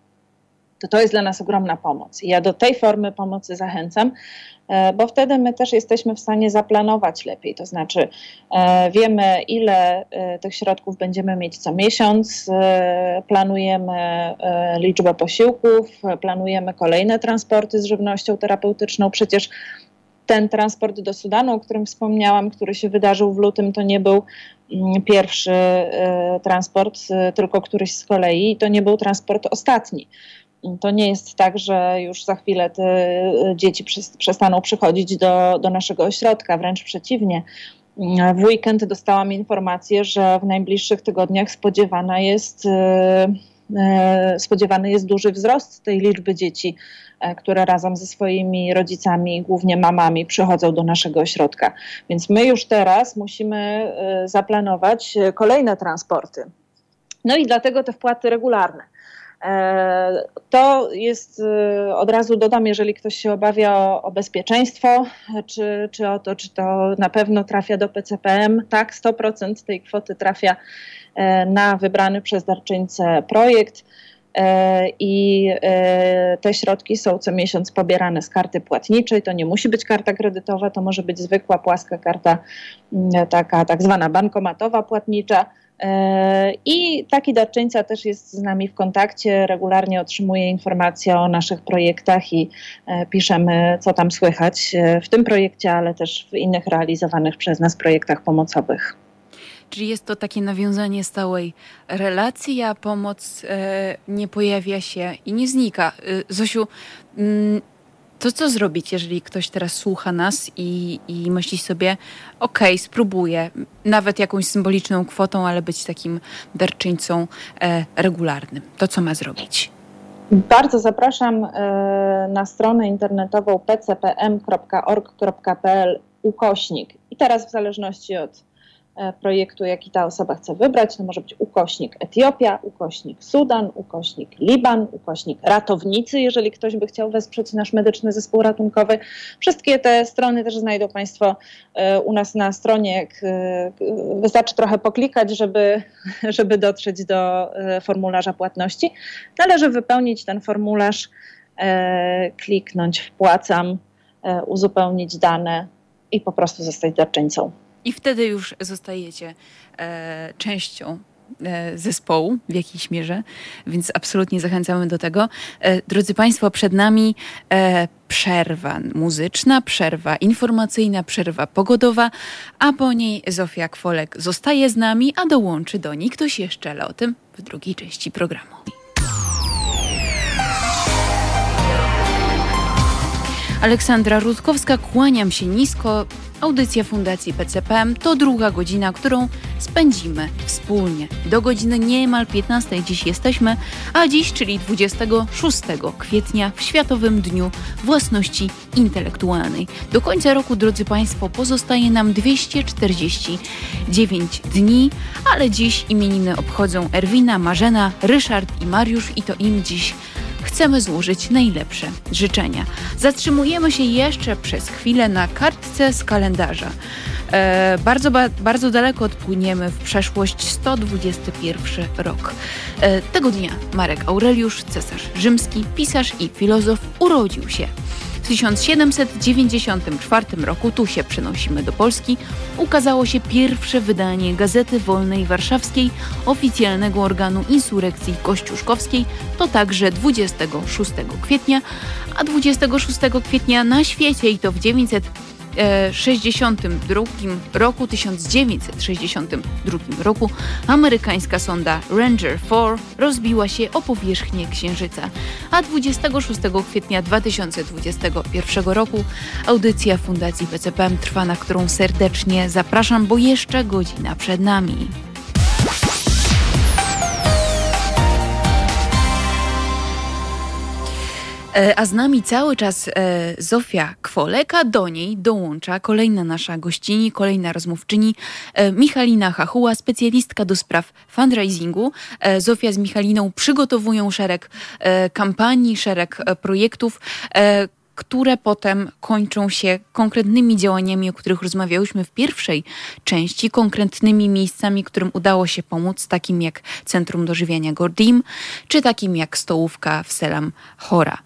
to to jest dla nas ogromna pomoc. I ja do tej formy pomocy zachęcam, E, bo wtedy my też jesteśmy w stanie zaplanować lepiej. To znaczy, e, wiemy, ile e, tych środków będziemy mieć co miesiąc, planujemy liczbę posiłków, planujemy kolejne transporty z żywnością terapeutyczną. Przecież ten transport do Sudanu, o którym wspomniałam, który się wydarzył w lutym, to nie był mm, pierwszy transport, tylko któryś z kolei, to nie był transport ostatni to nie jest tak, że już za chwilę te y, dzieci przestaną przychodzić do, do naszego ośrodka, wręcz przeciwnie. W weekend dostałam informację, że w najbliższych tygodniach spodziewana jest, y, y, spodziewany jest duży wzrost tej liczby dzieci, e, które razem ze swoimi rodzicami, głównie mamami, przychodzą do naszego ośrodka. Więc my już teraz musimy zaplanować kolejne transporty. No i dlatego te wpłaty regularne. E, to jest, e, od razu dodam, jeżeli ktoś się obawia o, o, bezpieczeństwo, czy, czy o to, czy to na pewno trafia do PCPM, tak, 100% tej kwoty trafia e, na wybrany przez darczyńcę projekt i te środki są co miesiąc pobierane z karty płatniczej. To nie musi być karta kredytowa, to może być zwykła płaska karta, taka tak zwana bankomatowa płatnicza. I taki darczyńca też jest z nami w kontakcie, regularnie otrzymuje informacje o naszych projektach i e, piszemy, co tam słychać e, w tym projekcie, ale też w innych realizowanych przez nas projektach pomocowych. Czy jest to takie nawiązanie stałej relacji, a pomoc e, nie pojawia się i nie znika? Zosiu, mm, to co zrobić, jeżeli ktoś teraz słucha nas i, i myśli sobie, okej, okay, spróbuję, nawet jakąś symboliczną kwotą, ale być takim darczyńcą e, regularnym. To co ma zrobić? Bardzo zapraszam e, na stronę internetową pcpm.org.pl ukośnik. I teraz w zależności od projektu, jaki ta osoba chce wybrać. To może być ukośnik Etiopia, ukośnik Sudan, ukośnik Liban, ukośnik ratownicy, jeżeli ktoś by chciał wesprzeć nasz medyczny zespół ratunkowy. Wszystkie te strony też znajdą Państwo e, u nas na stronie. E, wystarczy trochę poklikać, żeby, [LAUGHS] żeby dotrzeć do formularza płatności. Należy wypełnić ten formularz, kliknąć wpłacam, uzupełnić dane i po prostu zostać darczyńcą. I wtedy już zostajecie e, częścią e, zespołu w jakiejś mierze, więc absolutnie zachęcamy do tego. E, drodzy Państwo, przed nami e, przerwa muzyczna, przerwa informacyjna, przerwa pogodowa, a po niej Zofia Kwolek zostaje z nami, a dołączy do niej ktoś jeszcze, ale o tym w drugiej części programu. Aleksandra Rutkowska, kłaniam się nisko. Audycja Fundacji PCPM to druga godzina, którą spędzimy wspólnie. Do godziny niemal 15 dziś jesteśmy, a dziś, czyli 26 kwietnia, w Światowym Dniu Własności Intelektualnej. Do końca roku, drodzy Państwo, pozostaje nam 249 dni, ale dziś imieniny obchodzą Erwina, Marzena, Ryszard i Mariusz i to im dziś chcemy złożyć najlepsze życzenia. Zatrzymujemy się jeszcze przez chwilę na kartce z kalendarza. E, bardzo, bardzo daleko odpłyniemy w przeszłość 121 rok. E, tego dnia Marek Aureliusz, cesarz rzymski, pisarz i filozof, urodził się. W 1794 roku, tu się przenosimy do Polski, ukazało się pierwsze wydanie Gazety Wolnej Warszawskiej, oficjalnego organu insurekcji kościuszkowskiej, to także 26 kwietnia, a 26 kwietnia na świecie i to w 900 1962 roku, 1962 roku amerykańska sonda Ranger 4 rozbiła się o powierzchnię Księżyca, a 26 kwietnia 2021 roku audycja Fundacji PCPM trwa, na którą serdecznie zapraszam, bo jeszcze godzina przed nami. A z nami cały czas e, Zofia Kwoleka, do niej dołącza kolejna nasza gościni, kolejna rozmówczyni, e, Michalina Hachuła, specjalistka do spraw fundraisingu. Zofia z Michaliną przygotowują szereg kampanii, szereg projektów, które potem kończą się konkretnymi działaniami, o których rozmawiałyśmy w pierwszej części, konkretnymi miejscami, którym udało się pomóc, takim jak Centrum Dożywiania Gordim, czy takim jak stołówka w Selam Chora.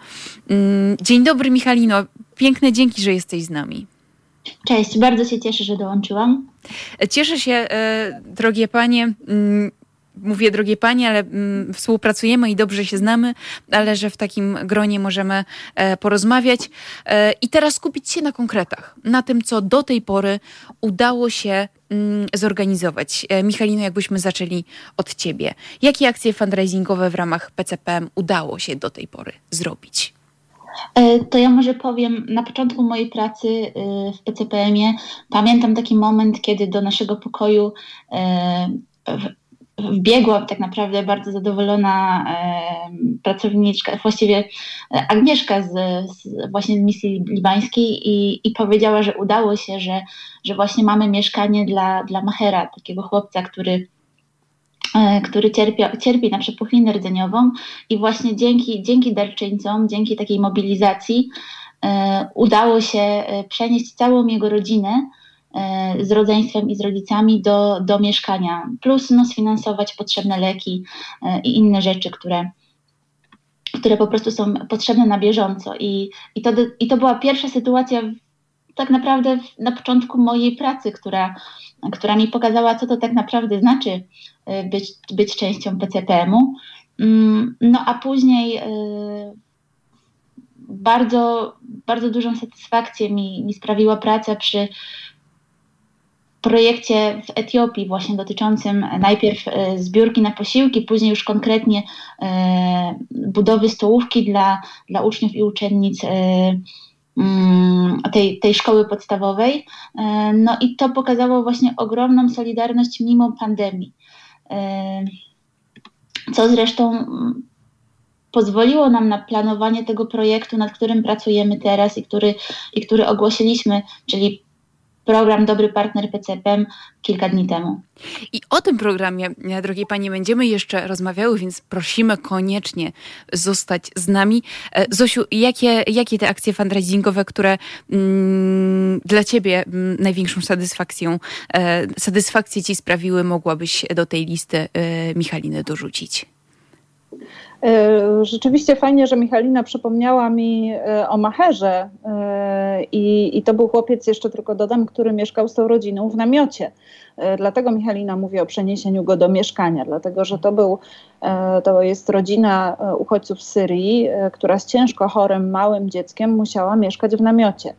Mm, dzień dobry Michalino, piękne dzięki, że jesteś z nami. Cześć, bardzo się cieszę, że dołączyłam. Cieszę się, e, drogie panie. Mówię drogie panie, ale mm, współpracujemy i dobrze się znamy, ale że w takim gronie możemy e, porozmawiać e, i teraz skupić się na konkretach, na tym, co do tej pory udało się mm, zorganizować. E, Michalino, jakbyśmy zaczęli od ciebie. Jakie akcje fundraisingowe w ramach PCPM udało się do tej pory zrobić? E, to ja może powiem, na początku mojej pracy e, w PCPM-ie pamiętam taki moment, kiedy do naszego pokoju e, wbiegła tak naprawdę bardzo zadowolona pracowniczka, właściwie e, Agnieszka z, z właśnie misji libańskiej i, i powiedziała, że udało się, że, że właśnie mamy mieszkanie dla, dla Mahera, takiego chłopca, który e, który cierpi, cierpi na przepuchlinę rdzeniową i właśnie dzięki, dzięki darczyńcom, dzięki takiej mobilizacji e, udało się przenieść całą jego rodzinę z rodzeństwem i z rodzicami do, do mieszkania, plus no, sfinansować potrzebne leki e, i inne rzeczy, które, które po prostu są potrzebne na bieżąco. I, i, to, I to była pierwsza sytuacja tak naprawdę na początku mojej pracy, która, która mi pokazała, co to tak naprawdę znaczy e, być, być częścią PCPM-u. Mm, no a później bardzo, bardzo dużą satysfakcję mi, mi sprawiła praca przy, projekcie w Etiopii, właśnie dotyczącym najpierw e, zbiórki na posiłki, później już konkretnie e, budowy stołówki dla, dla uczniów i uczennic mm, tej, tej szkoły podstawowej. No i to pokazało właśnie ogromną solidarność mimo pandemii. Co zresztą pozwoliło nam na planowanie tego projektu, nad którym pracujemy teraz i który, i który ogłosiliśmy, czyli program Dobry Partner PCPM kilka dni temu. I o tym programie, drogie Panie, będziemy jeszcze rozmawiały, więc prosimy koniecznie zostać z nami. E, Zosiu, jakie, jakie te akcje fundraisingowe, które mm, dla Ciebie mm, największą satysfakcją, e, satysfakcję Ci sprawiły, mogłabyś do tej listy e, Michaliny dorzucić? E, rzeczywiście fajnie, że Michalina przypomniała mi e, o Macherze e, i, i to był chłopiec, jeszcze tylko dodam, który mieszkał z tą rodziną w namiocie. Dlatego Michalina mówi o przeniesieniu go do mieszkania, dlatego że to był, to jest rodzina uchodźców z Syrii, która z ciężko chorym, małym dzieckiem musiała mieszkać w namiocie.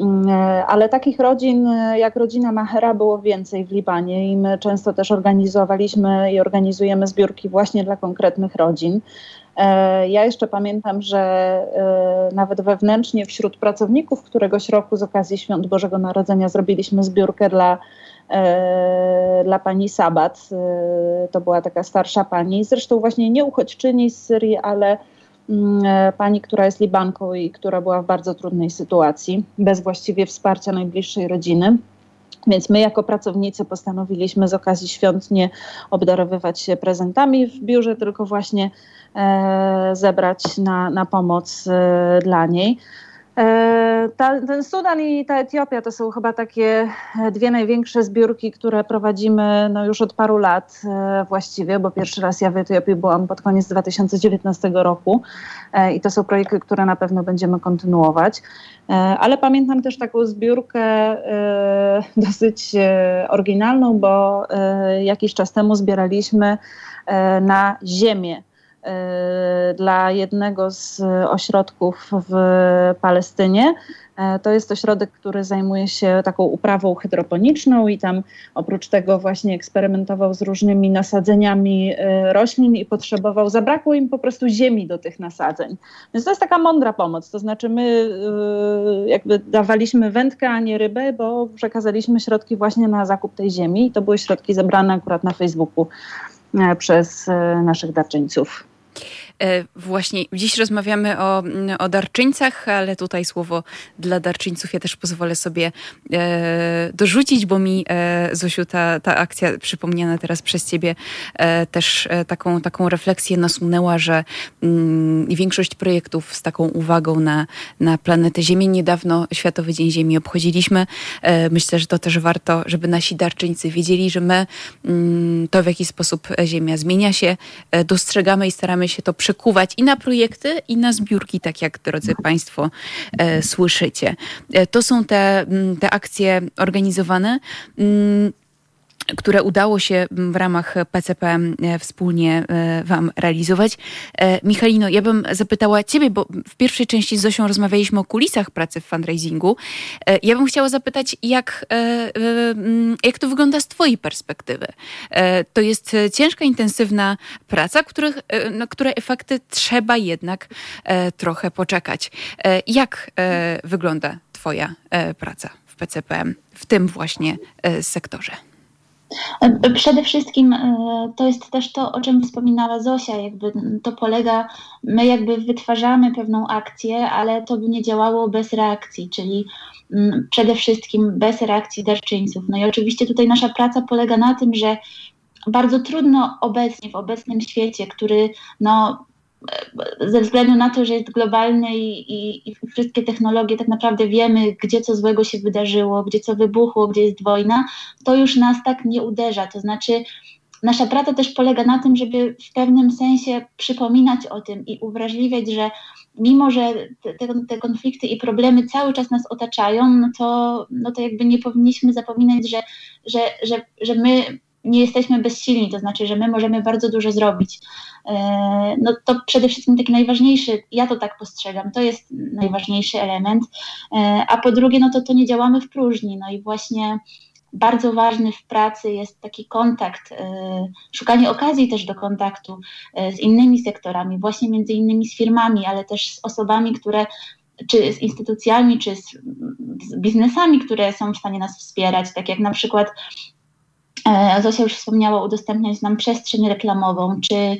Mm, e, ale takich rodzin e, jak rodzina Mahera było więcej w Libanie i my często też organizowaliśmy i organizujemy zbiórki właśnie dla konkretnych rodzin. E, ja jeszcze pamiętam, że nawet wewnętrznie wśród pracowników któregoś roku z okazji Świąt Bożego Narodzenia zrobiliśmy zbiórkę dla, dla pani Sabat. To była taka starsza pani, zresztą właśnie nie uchodźczyni z Syrii, ale pani, która jest Libanką i która była w bardzo trudnej sytuacji, bez właściwie wsparcia najbliższej rodziny. Więc my jako pracownicy postanowiliśmy z okazji świąt nie obdarowywać się prezentami w biurze, tylko właśnie e, zebrać na, na pomoc e, dla niej. E, ta, ten Sudan i ta Etiopia to są chyba takie e, dwie największe zbiórki, które prowadzimy no, już od paru lat e, właściwie, bo pierwszy raz ja w Etiopii byłam pod koniec 2019 roku i to są projekty, które na pewno będziemy kontynuować. Ale pamiętam też taką zbiórkę dosyć oryginalną, bo jakiś czas temu zbieraliśmy na ziemię dla jednego z ośrodków w Palestynie. E, to jest ośrodek, który zajmuje się taką uprawą hydroponiczną i tam oprócz tego właśnie eksperymentował z różnymi nasadzeniami e, roślin i potrzebował, zabrakło im po prostu ziemi do tych nasadzeń. Więc to jest taka mądra pomoc, to znaczy my jakby dawaliśmy wędkę, a nie rybę, bo przekazaliśmy środki właśnie na zakup tej ziemi i to były środki zebrane akurat na Facebooku przez naszych darczyńców. E, właśnie dziś rozmawiamy o, o darczyńcach, ale tutaj słowo dla darczyńców ja też pozwolę sobie e, dorzucić, bo mi, e, Zosiu, ta, ta akcja przypomniana teraz przez ciebie też taką, taką refleksję nasunęła, że mm, większość projektów z taką uwagą na, na planetę Ziemię. Niedawno Światowy Dzień Ziemi obchodziliśmy. Myślę, że to też warto, żeby nasi darczyńcy wiedzieli, że my mm, to, w jaki sposób Ziemia zmienia się, dostrzegamy i staramy się to przy przekuwać i na projekty, i na zbiórki, tak jak drodzy Państwo e, słyszycie. E, to są te, te akcje organizowane. Mm, które udało się w ramach PCP e, wspólnie e, Wam realizować. E, Michalino, ja bym zapytała Ciebie, bo w pierwszej części z Zosią rozmawialiśmy o kulisach pracy w fundraisingu. Ja bym chciała zapytać, jak, jak to wygląda z Twojej perspektywy? To jest ciężka, intensywna praca, których, na które efekty trzeba jednak trochę poczekać. Jak wygląda Twoja praca w PCPM w tym właśnie sektorze? Przede wszystkim e, to jest też to, o czym wspominała Zosia, jakby to polega, my jakby wytwarzamy pewną akcję, ale to by nie działało bez reakcji, czyli mm, przede wszystkim bez reakcji darczyńców. No i oczywiście tutaj nasza praca polega na tym, że bardzo trudno obecnie, w obecnym świecie, który no, ze względu na to, że jest globalny i, i, i, wszystkie technologie, tak naprawdę wiemy, gdzie co złego się wydarzyło, gdzie co wybuchło, gdzie jest wojna, to już nas tak nie uderza. To znaczy, nasza praca też polega na tym, żeby w pewnym sensie przypominać o tym i uwrażliwiać, że mimo, że te, te konflikty i problemy cały czas nas otaczają, no to, no to jakby nie powinniśmy zapominać, że, że, że, że my nie jesteśmy bezsilni, to znaczy, że my możemy bardzo dużo zrobić. E, no to przede wszystkim taki najważniejszy, ja to tak postrzegam, to jest najważniejszy element, e, a po drugie, no to to nie działamy w próżni, no i właśnie bardzo ważny w pracy jest taki kontakt, szukanie okazji też do kontaktu z innymi sektorami, właśnie między innymi z firmami, ale też z osobami, które czy z instytucjami, czy z, biznesami, które są w stanie nas wspierać, tak jak na przykład e, Zosia już wspomniała, udostępniać nam przestrzeń reklamową, czy,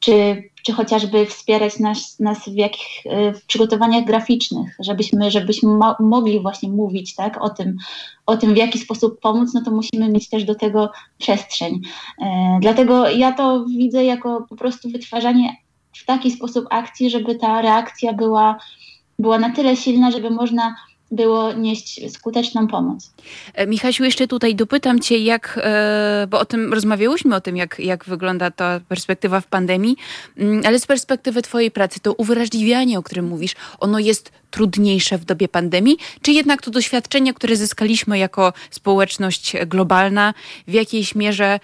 czy, czy chociażby wspierać nas, nas w, jakich, e, w przygotowaniach graficznych, żebyśmy, żebyśmy mo mogli właśnie mówić tak, o, tym, o tym, w jaki sposób pomóc, no to musimy mieć też do tego przestrzeń. E, dlatego ja to widzę jako po prostu wytwarzanie w taki sposób akcji, żeby ta reakcja była była na tyle silna, żeby można było nieść skuteczną pomoc. E, Michasiu, jeszcze tutaj dopytam Cię, jak, e, bo o tym rozmawiałyśmy, o tym, jak, jak wygląda ta perspektywa w pandemii, mm, ale z perspektywy Twojej pracy, to uwrażliwianie, o którym mówisz, ono jest trudniejsze w dobie pandemii, czy jednak to doświadczenie, które zyskaliśmy jako społeczność globalna, w jakiejś mierze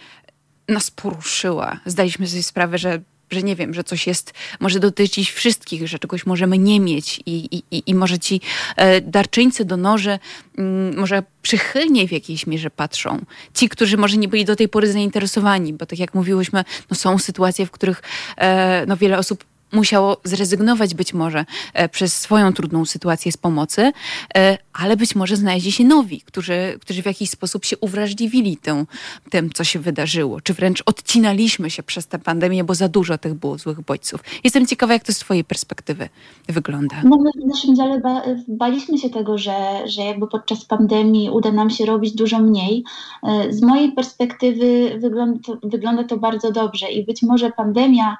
nas poruszyła? Zdaliśmy sobie sprawę, że że nie wiem, że coś jest, może dotyczyć wszystkich, że czegoś możemy nie mieć i, i, i może ci e, darczyńcy, donorzy mm, może przychylnie w jakiejś mierze patrzą. Ci, którzy może nie byli do tej pory zainteresowani, bo tak jak mówiłyśmy, no są sytuacje, w których e, no wiele osób musiało zrezygnować być może e, przez swoją trudną sytuację z pomocy, e, ale być może znaleźli się nowi, którzy, którzy w jakiś sposób się uwrażliwili tym, tym, co się wydarzyło, czy wręcz odcinaliśmy się przez tę pandemię, bo za dużo tych było złych bodźców. Jestem ciekawa, jak to z twojej perspektywy wygląda. No my w naszym dziale ba baliśmy się tego, że, że jakby podczas pandemii uda nam się robić dużo mniej. E, z mojej perspektywy wygląda to, wygląda to bardzo dobrze i być może pandemia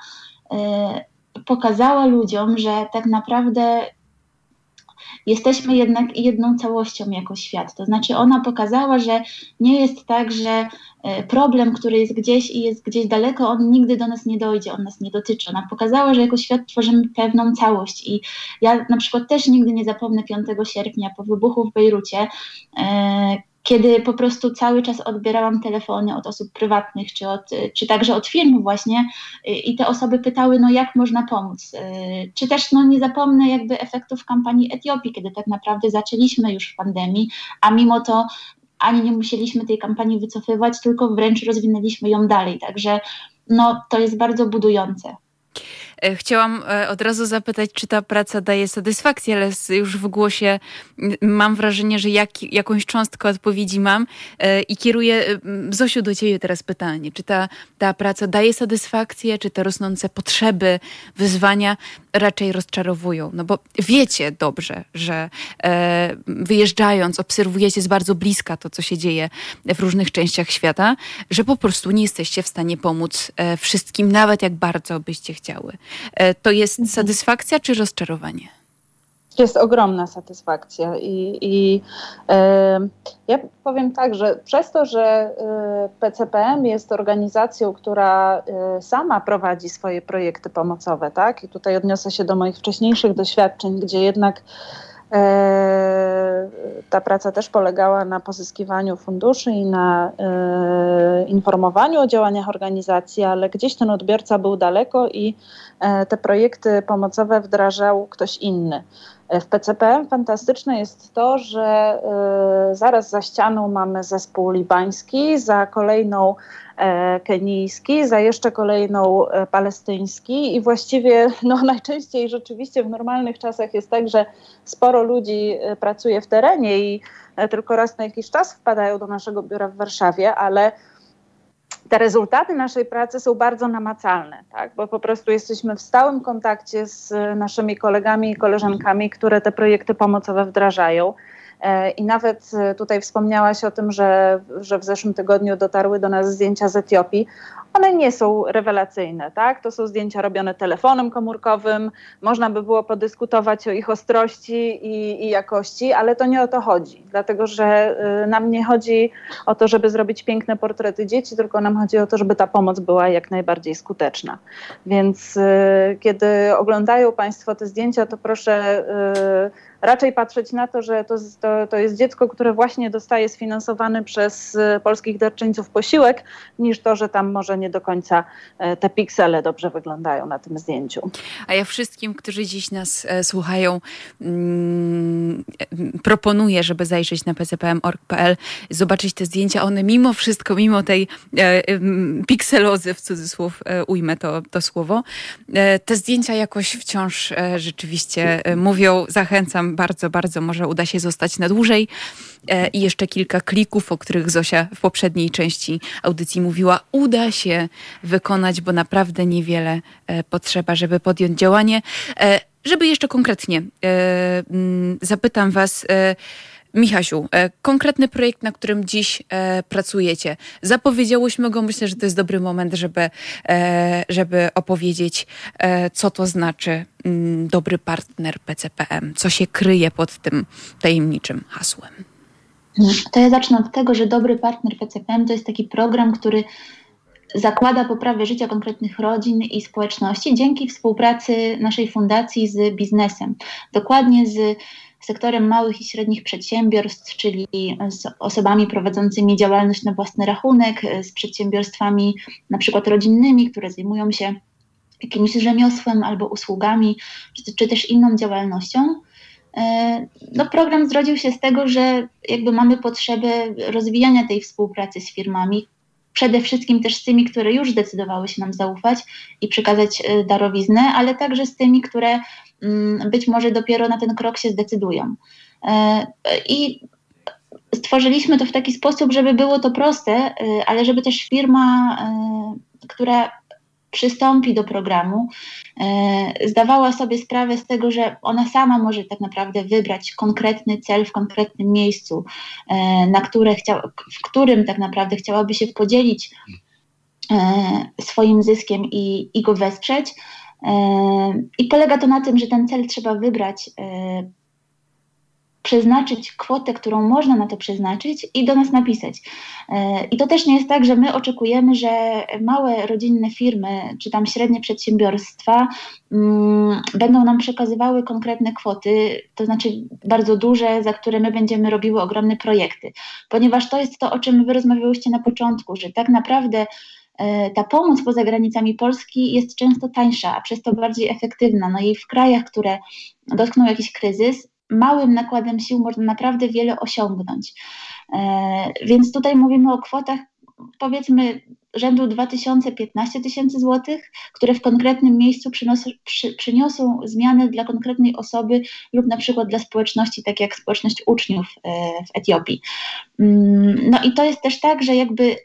pokazała ludziom, że tak naprawdę jesteśmy jednak jedną całością jako świat. To znaczy, ona pokazała, że nie jest tak, że e, problem, który jest gdzieś i jest gdzieś daleko, on nigdy do nas nie dojdzie, on nas nie dotyczy. Ona pokazała, że jako świat tworzymy pewną całość. I ja na przykład też nigdy nie zapomnę 5 sierpnia po wybuchu w Bejrucie, e, kiedy po prostu cały czas odbierałam telefony od osób prywatnych, czy, od, czy także od firm właśnie i te osoby pytały, no jak można pomóc. Czy też no nie zapomnę jakby efektów kampanii Etiopii, kiedy tak naprawdę zaczęliśmy już w pandemii, a mimo to ani nie musieliśmy tej kampanii wycofywać, tylko wręcz rozwinęliśmy ją dalej. Także no, to jest bardzo budujące. E, chciałam e, od razu zapytać, czy ta praca daje satysfakcję, ale już w głosie mam wrażenie, że jak, jakąś cząstkę odpowiedzi mam e, i kieruję, Zosiu, do ciebie teraz pytanie. Czy ta, ta praca daje satysfakcję, czy te rosnące potrzeby, wyzwania raczej rozczarowują? No bo wiecie dobrze, że wyjeżdżając, obserwujecie z bardzo bliska to, co się dzieje w różnych częściach świata, że po prostu nie jesteście w stanie pomóc wszystkim, nawet jak bardzo byście chciały. E, to jest mhm. satysfakcja czy rozczarowanie? Jest ogromna satysfakcja i, i e, ja powiem tak, że przez to, że e, PCPM jest organizacją, która e, sama prowadzi swoje projekty pomocowe, tak, i tutaj odniosę się do moich wcześniejszych doświadczeń, gdzie jednak E, ta praca też polegała na pozyskiwaniu funduszy i na e, informowaniu o działaniach organizacji, ale gdzieś ten odbiorca był daleko i e, te projekty pomocowe wdrażał ktoś inny. W PCPM fantastyczne jest to, że zaraz za ścianą mamy zespół libański, za kolejną E, kenijski, za jeszcze kolejną e, palestyński i właściwie [LAUGHS] no, najczęściej rzeczywiście w normalnych czasach jest tak, że sporo ludzi e, pracuje w terenie i tylko raz na jakiś czas wpadają do naszego biura w Warszawie, ale te rezultaty naszej pracy są bardzo namacalne, tak? bo po prostu jesteśmy w stałym kontakcie z naszymi kolegami i koleżankami, które te projekty pomocowe wdrażają. E, I nawet e, tutaj wspomniałaś o tym, że, że w zeszłym tygodniu dotarły do nas zdjęcia z Etiopii. One nie są rewelacyjne, tak? To są zdjęcia robione telefonem komórkowym. Można by było podyskutować o ich ostrości i, i jakości, ale to nie o to chodzi, dlatego że y, nam nie chodzi o to, żeby zrobić piękne portrety dzieci, tylko nam chodzi o to, żeby ta pomoc była jak najbardziej skuteczna. Więc y, kiedy oglądają Państwo te zdjęcia, to proszę. Y, raczej patrzeć na to, że to, to, to jest dziecko, które właśnie dostaje sfinansowany przez polskich darczyńców posiłek, niż to, że tam może nie do końca te piksele dobrze wyglądają na tym zdjęciu. A ja wszystkim, którzy dziś nas słuchają, mm, proponuję, żeby zajrzeć na pcpm.org.pl, zobaczyć te zdjęcia. One mimo wszystko, mimo tej e, pikselozy, w cudzysłów e, ujmę to, to słowo, e, te zdjęcia jakoś wciąż e, rzeczywiście e, mówią. Zachęcam bardzo, bardzo. Może uda się zostać na dłużej. E, I jeszcze kilka klików, o których Zosia w poprzedniej części audycji mówiła, uda się wykonać, bo naprawdę niewiele potrzeba, żeby podjąć działanie. Żeby jeszcze konkretnie zapytam Was, Michasiu, e, konkretny projekt, na którym dziś e, pracujecie. Zapowiedziałyśmy go, myślę, że to jest dobry moment, żeby, e, żeby opowiedzieć, co to znaczy mm, dobry partner PCPM, co się kryje pod tym tajemniczym hasłem. To ja zacznę od tego, że dobry partner PCPM to jest taki program, który zakłada poprawę życia konkretnych rodzin i społeczności dzięki współpracy naszej fundacji z biznesem. Dokładnie z sektorem małych i średnich przedsiębiorstw, czyli z osobami prowadzącymi działalność na własny rachunek, z przedsiębiorstwami na przykład rodzinnymi, które zajmują się jakimś rzemiosłem albo usługami, czy, czy też inną działalnością. E, no, program zrodził się z tego, że jakby mamy potrzebę rozwijania tej współpracy z firmami, przede wszystkim też z tymi, które już zdecydowały się nam zaufać i przekazać e, darowiznę, ale także z tymi, które mm, być może dopiero na ten krok się zdecydują. E, I stworzyliśmy to w taki sposób, żeby było to proste, e, ale żeby też firma, która przystąpi do programu, e, zdawała sobie sprawę z tego, że ona sama może tak naprawdę wybrać konkretny cel w konkretnym miejscu, e, na które chcia, w którym tak naprawdę chciałaby się podzielić e, swoim zyskiem i, i go wesprzeć. I polega to na tym, że ten cel trzeba wybrać przeznaczyć kwotę, którą można na to przeznaczyć i do nas napisać. E, I to też nie jest tak, że my oczekujemy, że małe rodzinne firmy czy tam średnie przedsiębiorstwa mm, będą nam przekazywały konkretne kwoty, to znaczy bardzo duże, za które my będziemy robiły ogromne projekty. Ponieważ to jest to, o czym wy rozmawiałyście na początku, że tak naprawdę e, ta pomoc poza granicami Polski jest często tańsza, a przez to bardziej efektywna. No i w krajach, które dotknął jakiś kryzys, małym nakładem sił można naprawdę wiele osiągnąć. E, więc tutaj mówimy o kwotach powiedzmy rzędu 2015 tysięcy złotych, które w konkretnym miejscu przy, przyniosą zmiany dla konkretnej osoby lub na przykład dla społeczności, tak jak społeczność uczniów e, w Etiopii. Mm, no i to jest też tak, że jakby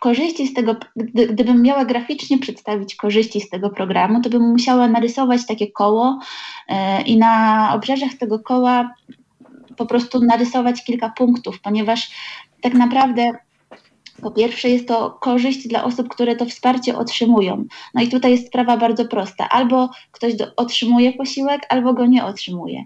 korzyści z tego, gdy, gdybym miała graficznie przedstawić korzyści z tego programu, to bym musiała narysować takie koło yy, i na obrzeżach tego koła po prostu narysować kilka punktów, ponieważ tak naprawdę po pierwsze, jest to korzyść dla osób, które to wsparcie otrzymują. No i tutaj jest sprawa bardzo prosta: albo ktoś otrzymuje posiłek, albo go nie otrzymuje.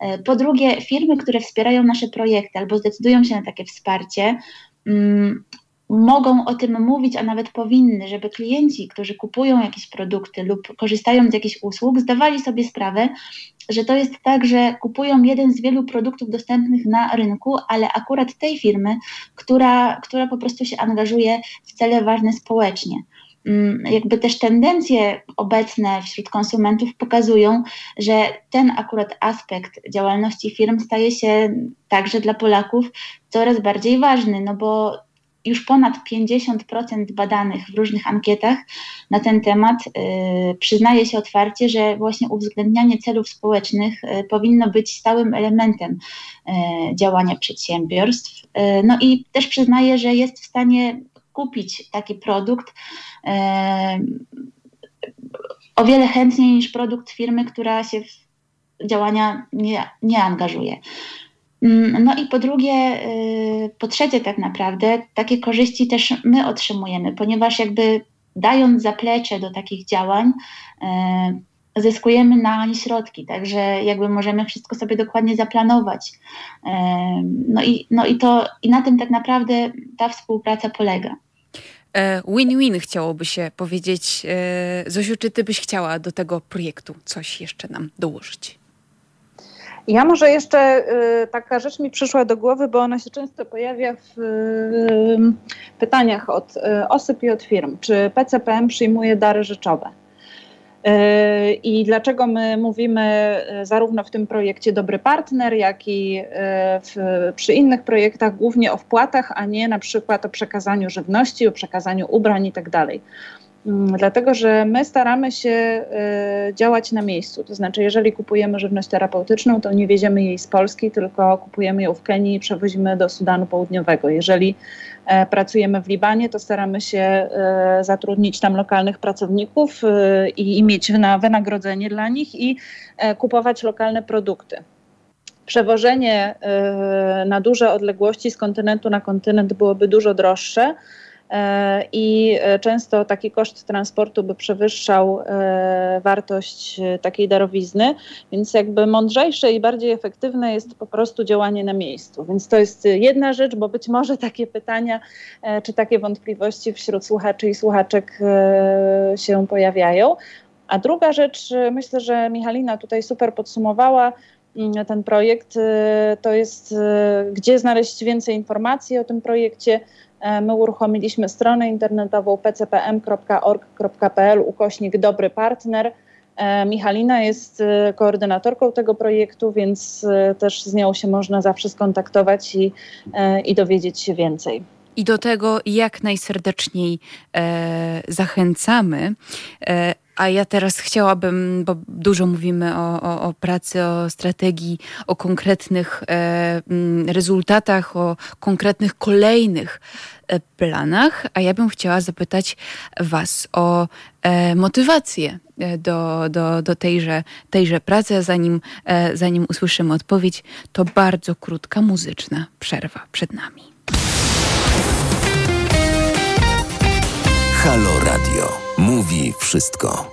E, po drugie, firmy, które wspierają nasze projekty albo zdecydują się na takie wsparcie, mm, mogą o tym mówić, a nawet powinny, żeby klienci, którzy kupują jakieś produkty lub korzystają z jakichś usług, zdawali sobie sprawę, że to jest tak, że kupują jeden z wielu produktów dostępnych na rynku, ale akurat tej firmy, która, która po prostu się angażuje w cele ważne społecznie. Mm, jakby też tendencje obecne wśród konsumentów pokazują, że ten akurat aspekt działalności firm staje się także dla Polaków coraz bardziej ważny, no bo już ponad 50% badanych w różnych ankietach na ten temat y, przyznaje się otwarcie, że właśnie uwzględnianie celów społecznych y, powinno być stałym elementem y, działania przedsiębiorstw. No i też przyznaje, że jest w stanie kupić taki produkt o wiele chętniej niż produkt firmy, która się w działania nie, nie angażuje. Mm, no i po drugie, y, po trzecie, tak naprawdę, takie korzyści też my otrzymujemy, ponieważ jakby dając zaplecze do takich działań, y, zyskujemy na nie środki, także jakby możemy wszystko sobie dokładnie zaplanować. Y, no i, no i to i na tym tak naprawdę ta współpraca polega. E, win-win chciałoby się powiedzieć. E, Zosiu, czy ty byś chciała do tego projektu coś jeszcze nam dołożyć? Ja może jeszcze y, taka rzecz mi przyszła do głowy, bo ona się często pojawia w y, pytaniach od y, osób i od firm. Czy PCPM przyjmuje dary rzeczowe? I dlaczego my mówimy zarówno w tym projekcie dobry partner, jak i w, przy innych projektach głównie o wpłatach, a nie na przykład o przekazaniu żywności, o przekazaniu ubrań i tak dlatego, że my staramy się działać na miejscu. To znaczy, jeżeli kupujemy żywność terapeutyczną, to nie wieziemy jej z Polski, tylko kupujemy ją w Kenii i przewozimy do Sudanu Południowego. Jeżeli E, pracujemy w Libanie, to staramy się e, zatrudnić tam lokalnych pracowników e, i mieć na wynagrodzenie dla nich i kupować lokalne produkty. Przewożenie na duże odległości z kontynentu na kontynent byłoby dużo droższe i e, często taki koszt transportu by przewyższał e, wartość takiej darowizny, więc jakby mądrzejsze i bardziej efektywne jest po prostu działanie na miejscu. Więc to jest jedna rzecz, bo być może takie pytania czy takie wątpliwości wśród słuchaczy i słuchaczek się pojawiają. A druga rzecz, myślę, że Michalina tutaj super podsumowała, mm, ten projekt, to jest gdzie znaleźć więcej informacji o tym projekcie, E, my uruchomiliśmy stronę internetową pcpm.org.pl ukośnik dobry partner. E, Michalina jest e, koordynatorką tego projektu, więc też z nią się można zawsze skontaktować i, i dowiedzieć się więcej. I do tego jak najserdeczniej e, zachęcamy. E, a ja teraz chciałabym, bo dużo mówimy o, o, o pracy, o strategii, o konkretnych e, rezultatach, o konkretnych kolejnych e, planach, a ja bym chciała zapytać Was o e, motywację e, do, do, do tejże, tejże pracy. Zanim, e, zanim usłyszymy odpowiedź, to bardzo krótka muzyczna przerwa przed nami. Halo Radio. Mówi wszystko.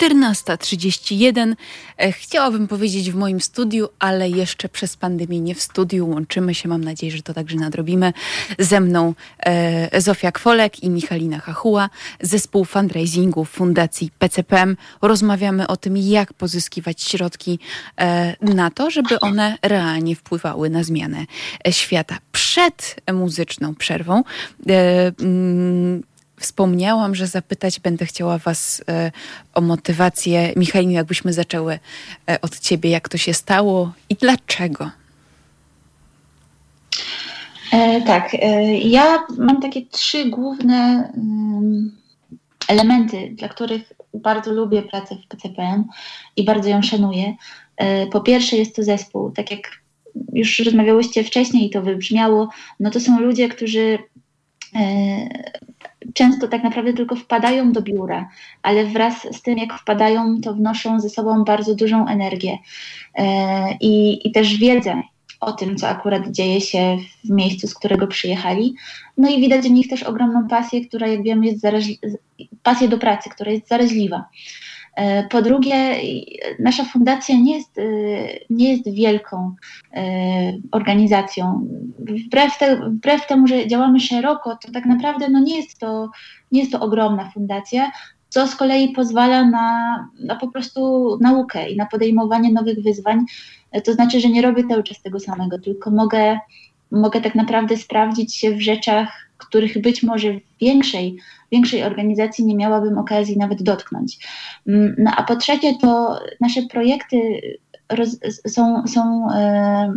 14.31. E, chciałabym powiedzieć w moim studiu, ale jeszcze przez pandemię nie w studiu. Łączymy się, mam nadzieję, że to także nadrobimy. Ze mną e, Zofia Kwolek i Michalina Hachuła, zespół fundraisingu Fundacji PCPM. Rozmawiamy o tym, jak pozyskiwać środki e, na to, żeby one realnie wpływały na zmianę e, świata. Przed muzyczną przerwą e, mm, wspomniałam, że zapytać będę chciała Was e, o motywację. Michał, jakbyśmy zaczęły e, od Ciebie, jak to się stało i dlaczego? E, tak, e, ja mam takie trzy główne elementy, dla których bardzo lubię pracę w PCPM i bardzo ją szanuję. E, po pierwsze jest to zespół, tak jak już rozmawiałyście wcześniej i to wybrzmiało, no to są ludzie, którzy e, często tak naprawdę tylko wpadają do biura, ale wraz z tym, jak wpadają, to wnoszą ze sobą bardzo dużą energię e, i, i też wiedzę o tym, co akurat dzieje się w miejscu, z którego przyjechali. No i widać w nich też ogromną pasję, która, jak wiemy, jest zaraźli- pasję do pracy, która jest zaraźliwa. E, po drugie, nasza fundacja nie jest, e, nie jest wielką e, organizacją. Wbrew, te, wbrew temu, że działamy szeroko, to tak naprawdę no nie, jest to, nie jest to ogromna fundacja, co z kolei pozwala na, na po prostu naukę i na podejmowanie nowych wyzwań. To znaczy, że nie robię cały czas tego samego, tylko mogę, mogę tak naprawdę sprawdzić się w rzeczach, których być może w większej, większej organizacji nie miałabym okazji nawet dotknąć. Mm, no a po trzecie, to nasze projekty roz, są, są e,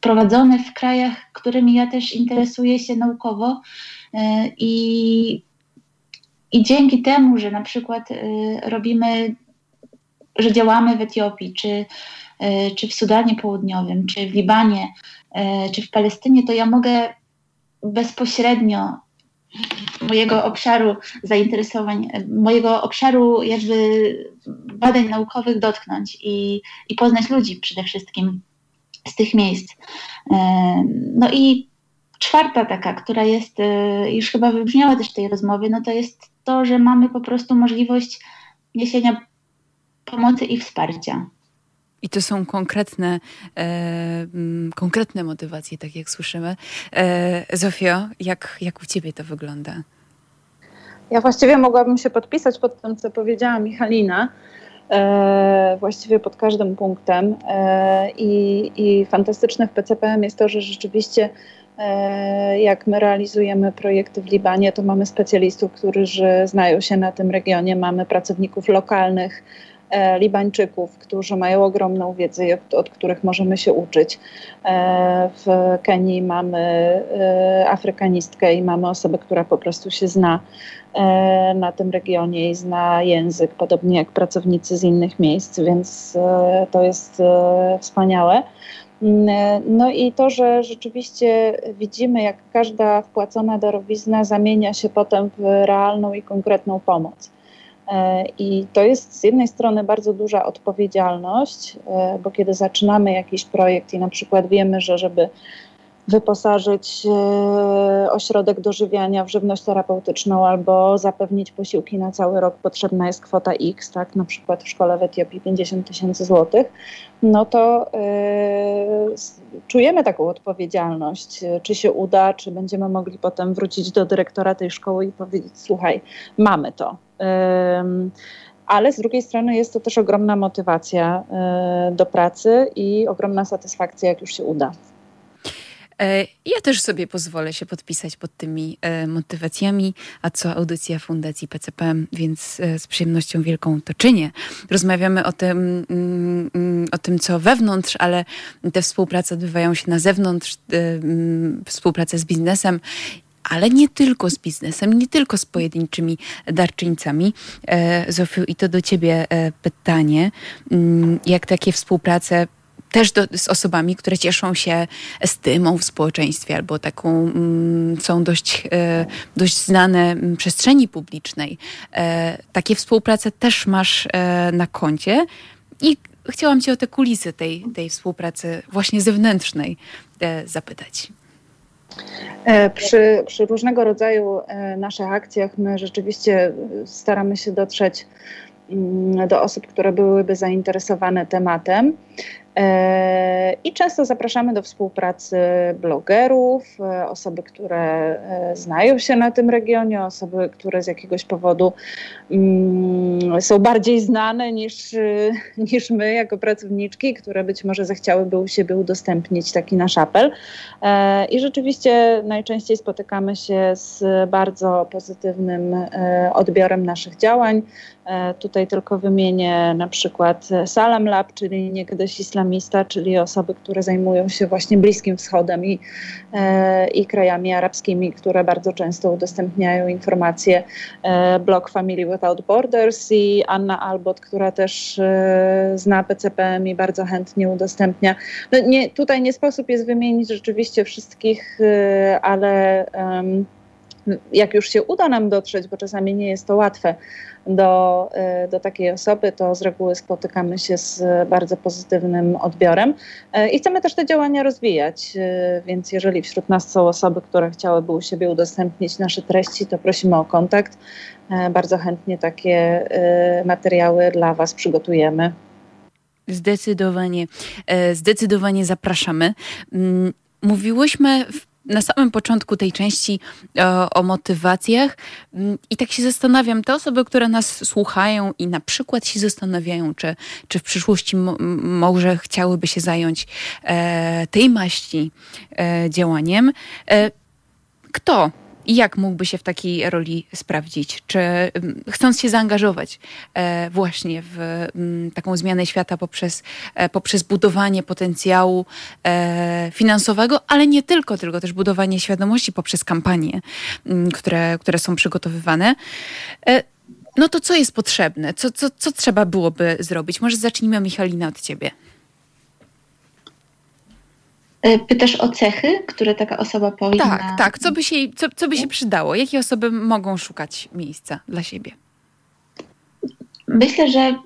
prowadzone w krajach, którymi ja też interesuję się naukowo e, i, i dzięki temu, że na przykład e, robimy, że działamy w Etiopii, czy, e, czy w Sudanie Południowym, czy w Libanie, e, czy w Palestynie, to ja mogę bezpośrednio mojego obszaru zainteresowań, mojego obszaru jakby badań naukowych dotknąć i, i poznać ludzi przede wszystkim z tych miejsc. E, no i czwarta taka, która jest, e, już chyba wybrzmiała też w tej rozmowie, no to jest to, że mamy po prostu możliwość niesienia pomocy i wsparcia. I to są konkretne, e, konkretne motywacje, tak jak słyszymy. E, Zofio, jak, jak u Ciebie to wygląda? Ja właściwie mogłabym się podpisać pod tym, co powiedziała Michalina. właściwie pod każdym punktem. I, I fantastyczne w PCPM jest to, że rzeczywiście jak my realizujemy projekty w Libanie, to mamy specjalistów, którzy znają się na tym regionie, mamy pracowników lokalnych, E, Libańczyków, którzy mają ogromną wiedzę od, których możemy się uczyć. E, w Kenii mamy e, afrykanistkę i mamy osobę, która po prostu się zna na tym regionie i zna język, podobnie jak pracownicy z innych miejsc, więc to jest wspaniałe. No i to, że rzeczywiście widzimy, jak każda wpłacona darowizna zamienia się potem w realną i konkretną pomoc. E, I to jest z jednej strony bardzo duża odpowiedzialność, e, bo kiedy zaczynamy jakiś projekt i na przykład wiemy, że żeby wyposażyć e, ośrodek dożywiania w żywność terapeutyczną albo zapewnić posiłki na cały rok potrzebna jest kwota X, tak, na przykład w szkole w Etiopii 50 tysięcy złotych, no to czujemy taką odpowiedzialność, czy się uda, czy będziemy mogli potem wrócić do dyrektora tej szkoły i powiedzieć, słuchaj, mamy to, ale z drugiej strony jest to też ogromna motywacja e, do pracy i ogromna satysfakcja, jak już się uda. E, ja też sobie pozwolę się podpisać pod tymi e, motywacjami, a co audycja Fundacji PCPM, więc z przyjemnością wielką to czynię. Rozmawiamy o tym, mm, mm, o tym, co wewnątrz, ale te współprace odbywają się na zewnątrz, mm, współpraca z biznesem ale nie tylko z biznesem, nie tylko z pojedynczymi darczyńcami. E, Zofiu, i to do ciebie e, pytanie, jak takie współprace też do, z osobami, które cieszą się estymą w społeczeństwie albo taką mm, są dość, e, dość znane mm, przestrzeni publicznej. takie współprace też masz na koncie i chciałam cię o te kulisy tej, tej współpracy właśnie zewnętrznej zapytać. E, przy, przy, różnego rodzaju e, naszych akcjach my rzeczywiście staramy się dotrzeć mm, do osób, które byłyby zainteresowane tematem. E, I często zapraszamy do współpracy blogerów, e, osoby, które e, znają się na tym regionie, osoby, które z jakiegoś powodu mm, są bardziej znane niż, niż my jako pracowniczki, które być może zechciałyby u siebie udostępnić taki nasz apel. I rzeczywiście najczęściej spotykamy się z bardzo pozytywnym odbiorem naszych działań. Tutaj tylko wymienię na przykład Salam Lab, czyli niegdyś islam islamista, czyli osoby, które zajmują się właśnie Bliskim Wschodem i, e, i krajami arabskimi, które bardzo często udostępniają informacje. E, blog Family Without Borders i Anna Albot, która też e, zna PCPM i bardzo chętnie udostępnia. No nie, tutaj nie sposób jest wymienić rzeczywiście wszystkich, ale um, jak już się uda nam dotrzeć, bo czasami nie jest to łatwe, do, e, do takiej osoby, to z reguły spotykamy się z bardzo pozytywnym odbiorem e, i chcemy też te działania rozwijać. E, więc jeżeli wśród nas są osoby, które chciałyby u siebie udostępnić nasze treści, to prosimy o kontakt. Bardzo chętnie takie materiały dla Was przygotujemy. Zdecydowanie, zdecydowanie zapraszamy. Mm, mówiłyśmy w na samym początku tej części o, o, motywacjach. Mm, i tak się zastanawiam, te osoby, które nas słuchają i na przykład się zastanawiają, czy, czy w przyszłości może chciałyby się zająć e, tej maści e, działaniem, e, kto i jak mógłby się w takiej roli sprawdzić? Czy chcąc się zaangażować e, właśnie w mm, taką zmianę świata poprzez, e, poprzez budowanie potencjału e, finansowego, ale nie tylko, tylko też budowanie świadomości poprzez kampanie, mm, które, które są przygotowywane. No to co jest potrzebne? Co, co, co trzeba byłoby zrobić? Może zacznijmy, Michalina, od ciebie. E, pytasz o cechy, które taka osoba powinna... Tak, tak. Co by się, co, co by się przydało? Jakie osoby mogą szukać miejsca dla siebie? Myślę, że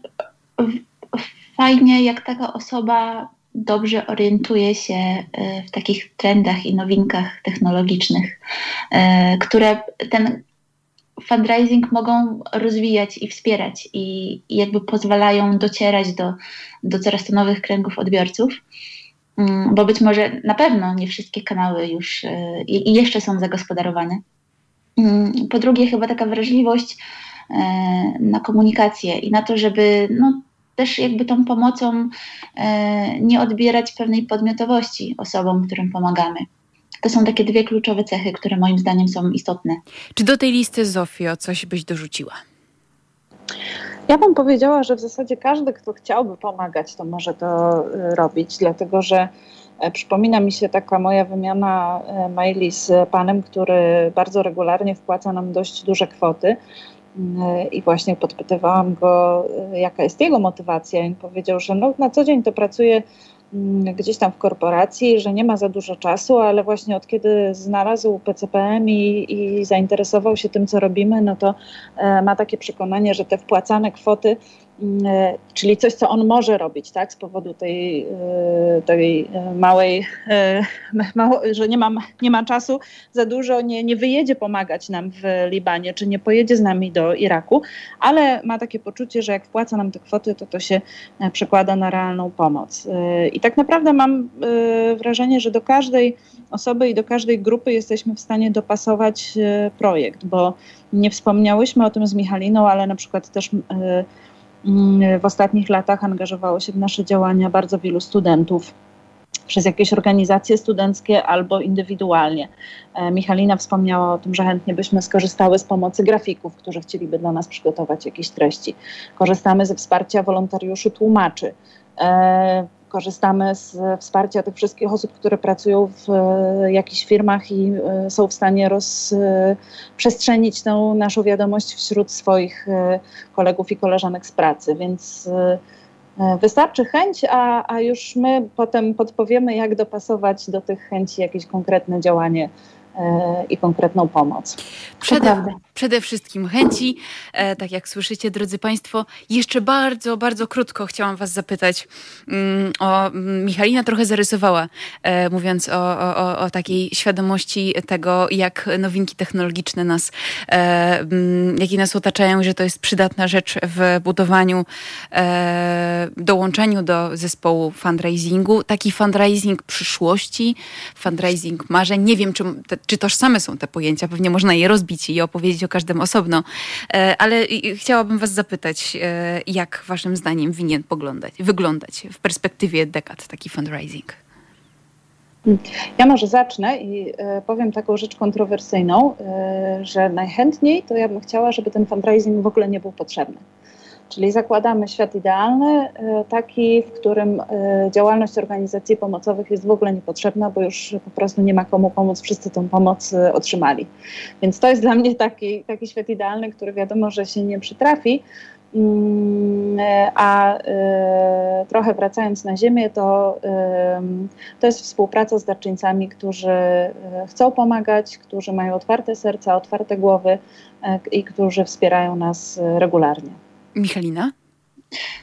fajnie, jak taka osoba dobrze orientuje się e, w takich trendach i nowinkach technologicznych, e, które ten fundraising mogą rozwijać i wspierać i, i jakby pozwalają docierać do, do coraz to nowych kręgów odbiorców. Mm, bo być może na pewno nie wszystkie kanały już e, i jeszcze są zagospodarowane. Mm, po drugie, chyba taka wrażliwość e, na komunikację i na to, żeby no, też jakby tą pomocą e, nie odbierać pewnej podmiotowości osobom, którym pomagamy. To są takie dwie kluczowe cechy, które moim zdaniem są istotne. Czy do tej listy, Zofio, coś byś dorzuciła? Ja bym powiedziała, że w zasadzie każdy, kto chciałby pomagać, to może to y, robić, dlatego że e, przypomina mi się taka moja wymiana e, maili z panem, który bardzo regularnie wpłaca nam dość duże kwoty. Y, I właśnie podpytywałam go, jaka jest jego motywacja. I powiedział, że no, na co dzień to pracuje mm, gdzieś tam w korporacji, że nie ma za dużo czasu, ale właśnie od kiedy znalazł PCPM i, i zainteresował się tym, co robimy, no to e, ma takie przekonanie, że te wpłacane kwoty Mm, czyli coś, co on może robić, tak, z powodu tej, e, tej e, małej, mało, że nie, mam, nie ma czasu za dużo, nie, nie wyjedzie pomagać nam w Libanie, czy nie pojedzie z nami do Iraku, ale ma takie poczucie, że jak wpłaca nam te kwoty, to to się przekłada na realną pomoc. I tak naprawdę mam wrażenie, że do każdej osoby i do każdej grupy jesteśmy w stanie dopasować projekt, bo nie wspomniałyśmy o tym z Michaliną, ale na przykład też Mm, w ostatnich latach angażowało się w nasze działania bardzo wielu studentów przez jakieś organizacje studenckie albo indywidualnie. E, Michalina wspomniała o tym, że chętnie byśmy skorzystały z pomocy grafików, którzy chcieliby dla nas przygotować jakieś treści. Korzystamy ze wsparcia wolontariuszy tłumaczy. Korzystamy z wsparcia tych wszystkich osób, które pracują w e, jakichś firmach i e, są w stanie rozprzestrzenić tę naszą wiadomość wśród swoich e, kolegów i koleżanek z pracy. Więc Wystarczy chęć, a, a już my potem podpowiemy, jak dopasować do tych chęci jakieś konkretne działanie i konkretną pomoc. Przede, przede wszystkim chęci. E, tak jak słyszycie, drodzy Państwo, jeszcze bardzo, bardzo krótko chciałam Was zapytać mm, o. Mm, Michalina trochę zarysowała, e, mówiąc o, o, o, takiej świadomości tego, jak nowinki technologiczne nas, e, mm, jakie nas otaczają, że to jest przydatna rzecz w budowaniu, e, dołączeniu do zespołu fundraisingu. Taki fundraising przyszłości, fundraising marzeń. Nie wiem, czy, czy tożsame są te pojęcia, pewnie można je rozbić i opowiedzieć o każdym osobno. E, ale chciałabym Was zapytać, e, jak Waszym zdaniem winien poglądać, wyglądać w perspektywie dekad taki fundraising? Ja może zacznę i e, powiem taką rzecz kontrowersyjną, że najchętniej to ja bym chciała, żeby ten fundraising w ogóle nie był potrzebny. Czyli zakładamy świat idealny, e, taki, w którym e, działalność organizacji pomocowych jest w ogóle niepotrzebna, bo już po prostu nie ma komu pomóc, wszyscy tą pomoc e, otrzymali. Więc to jest dla mnie taki, taki świat idealny, który wiadomo, że się nie przytrafi. Mm, a trochę wracając na ziemię, to, to jest współpraca z darczyńcami, którzy chcą pomagać, którzy mają otwarte serca, otwarte głowy i którzy wspierają nas regularnie. Michalina?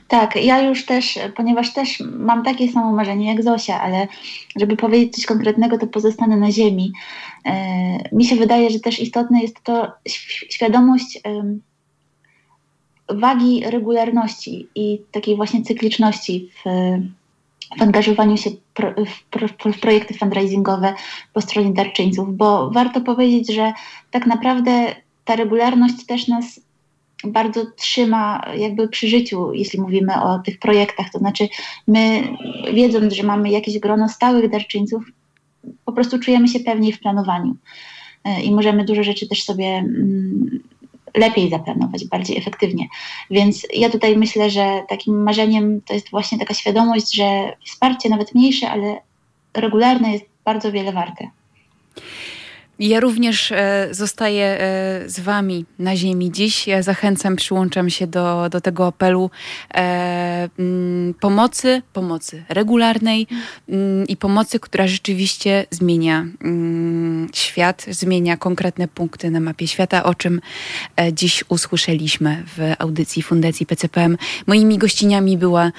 Tak, ja już też, ponieważ też mam takie samo marzenie jak Zosia, ale żeby powiedzieć coś konkretnego, to pozostanę na ziemi. E, mi się wydaje, że też istotne jest to świadomość wagi regularności i takiej właśnie cykliczności w, w angażowaniu się pro, w, pro, w projekty fundraisingowe po stronie darczyńców, bo warto powiedzieć, że tak naprawdę ta regularność też nas bardzo trzyma jakby przy życiu, jeśli mówimy o tych projektach. To znaczy, my wiedząc, że mamy jakieś grono stałych darczyńców, po prostu czujemy się pewniej w planowaniu e, i możemy dużo rzeczy też sobie mm, lepiej zaplanować, bardziej efektywnie. Więc ja tutaj myślę, że takim marzeniem to jest właśnie taka świadomość, że wsparcie nawet mniejsze, ale regularne jest bardzo wiele warte. Ja również e, zostaję e, z Wami na ziemi dziś. Ja zachęcam, przyłączam się do, do tego apelu e, mm, pomocy, pomocy regularnej mm, i pomocy, która rzeczywiście zmienia mm, świat, zmienia konkretne punkty na mapie świata, o czym dziś usłyszeliśmy w audycji Fundacji PCPM. Moimi gościniami była,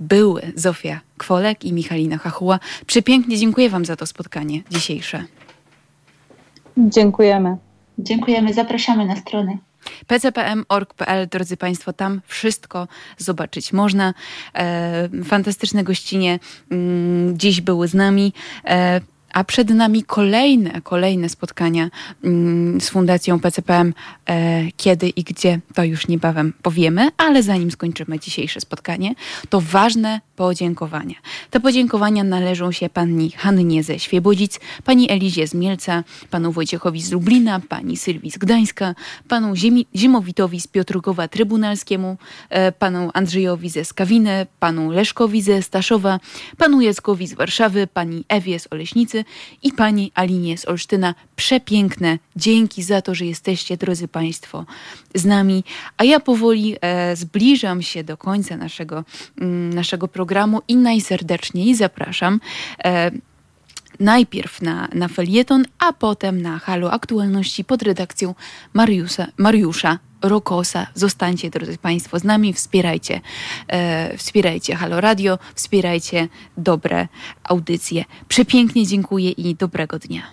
były Zofia Kwolek i Michalina Hachuła. Przepięknie dziękuję Wam za to spotkanie dzisiejsze. Dziękujemy. Dziękujemy, zapraszamy na stronę pcpm.org.pl, drodzy Państwo, tam wszystko zobaczyć można. E, fantastyczne gościnie mm, dziś były z nami. E, a przed nami kolejne, kolejne spotkania mm, z Fundacją PCPM. E, kiedy i gdzie, to już niebawem powiemy, ale zanim skończymy dzisiejsze spotkanie, to ważne podziękowania. Te podziękowania należą się pani Hannie ze Świebodzic, pani Elizie z Mielca, panu Wojciechowi z Lublina, pani Sylwii z Gdańska, panu Ziemi, Zimowitowi z Piotrkowa Trybunalskiemu, e, panu Andrzejowi ze Skawiny, panu Leszkowi ze Staszowa, panu Jackowi z Warszawy, pani Ewie z Oleśnicy i pani Alinie z Olsztyna. Przepiękne dzięki za to, że jesteście, drodzy Państwo, z nami. A ja powoli e, zbliżam się do końca naszego, mm, naszego programu i najserdeczniej zapraszam. E, najpierw na, na felieton, a potem na Halo Aktualności pod redakcją Mariusza, Mariusza Rokosa. Zostańcie, drodzy Państwo, z nami, wspierajcie, e, wspierajcie Halo Radio, wspierajcie dobre audycje. Przepięknie dziękuję i dobrego dnia.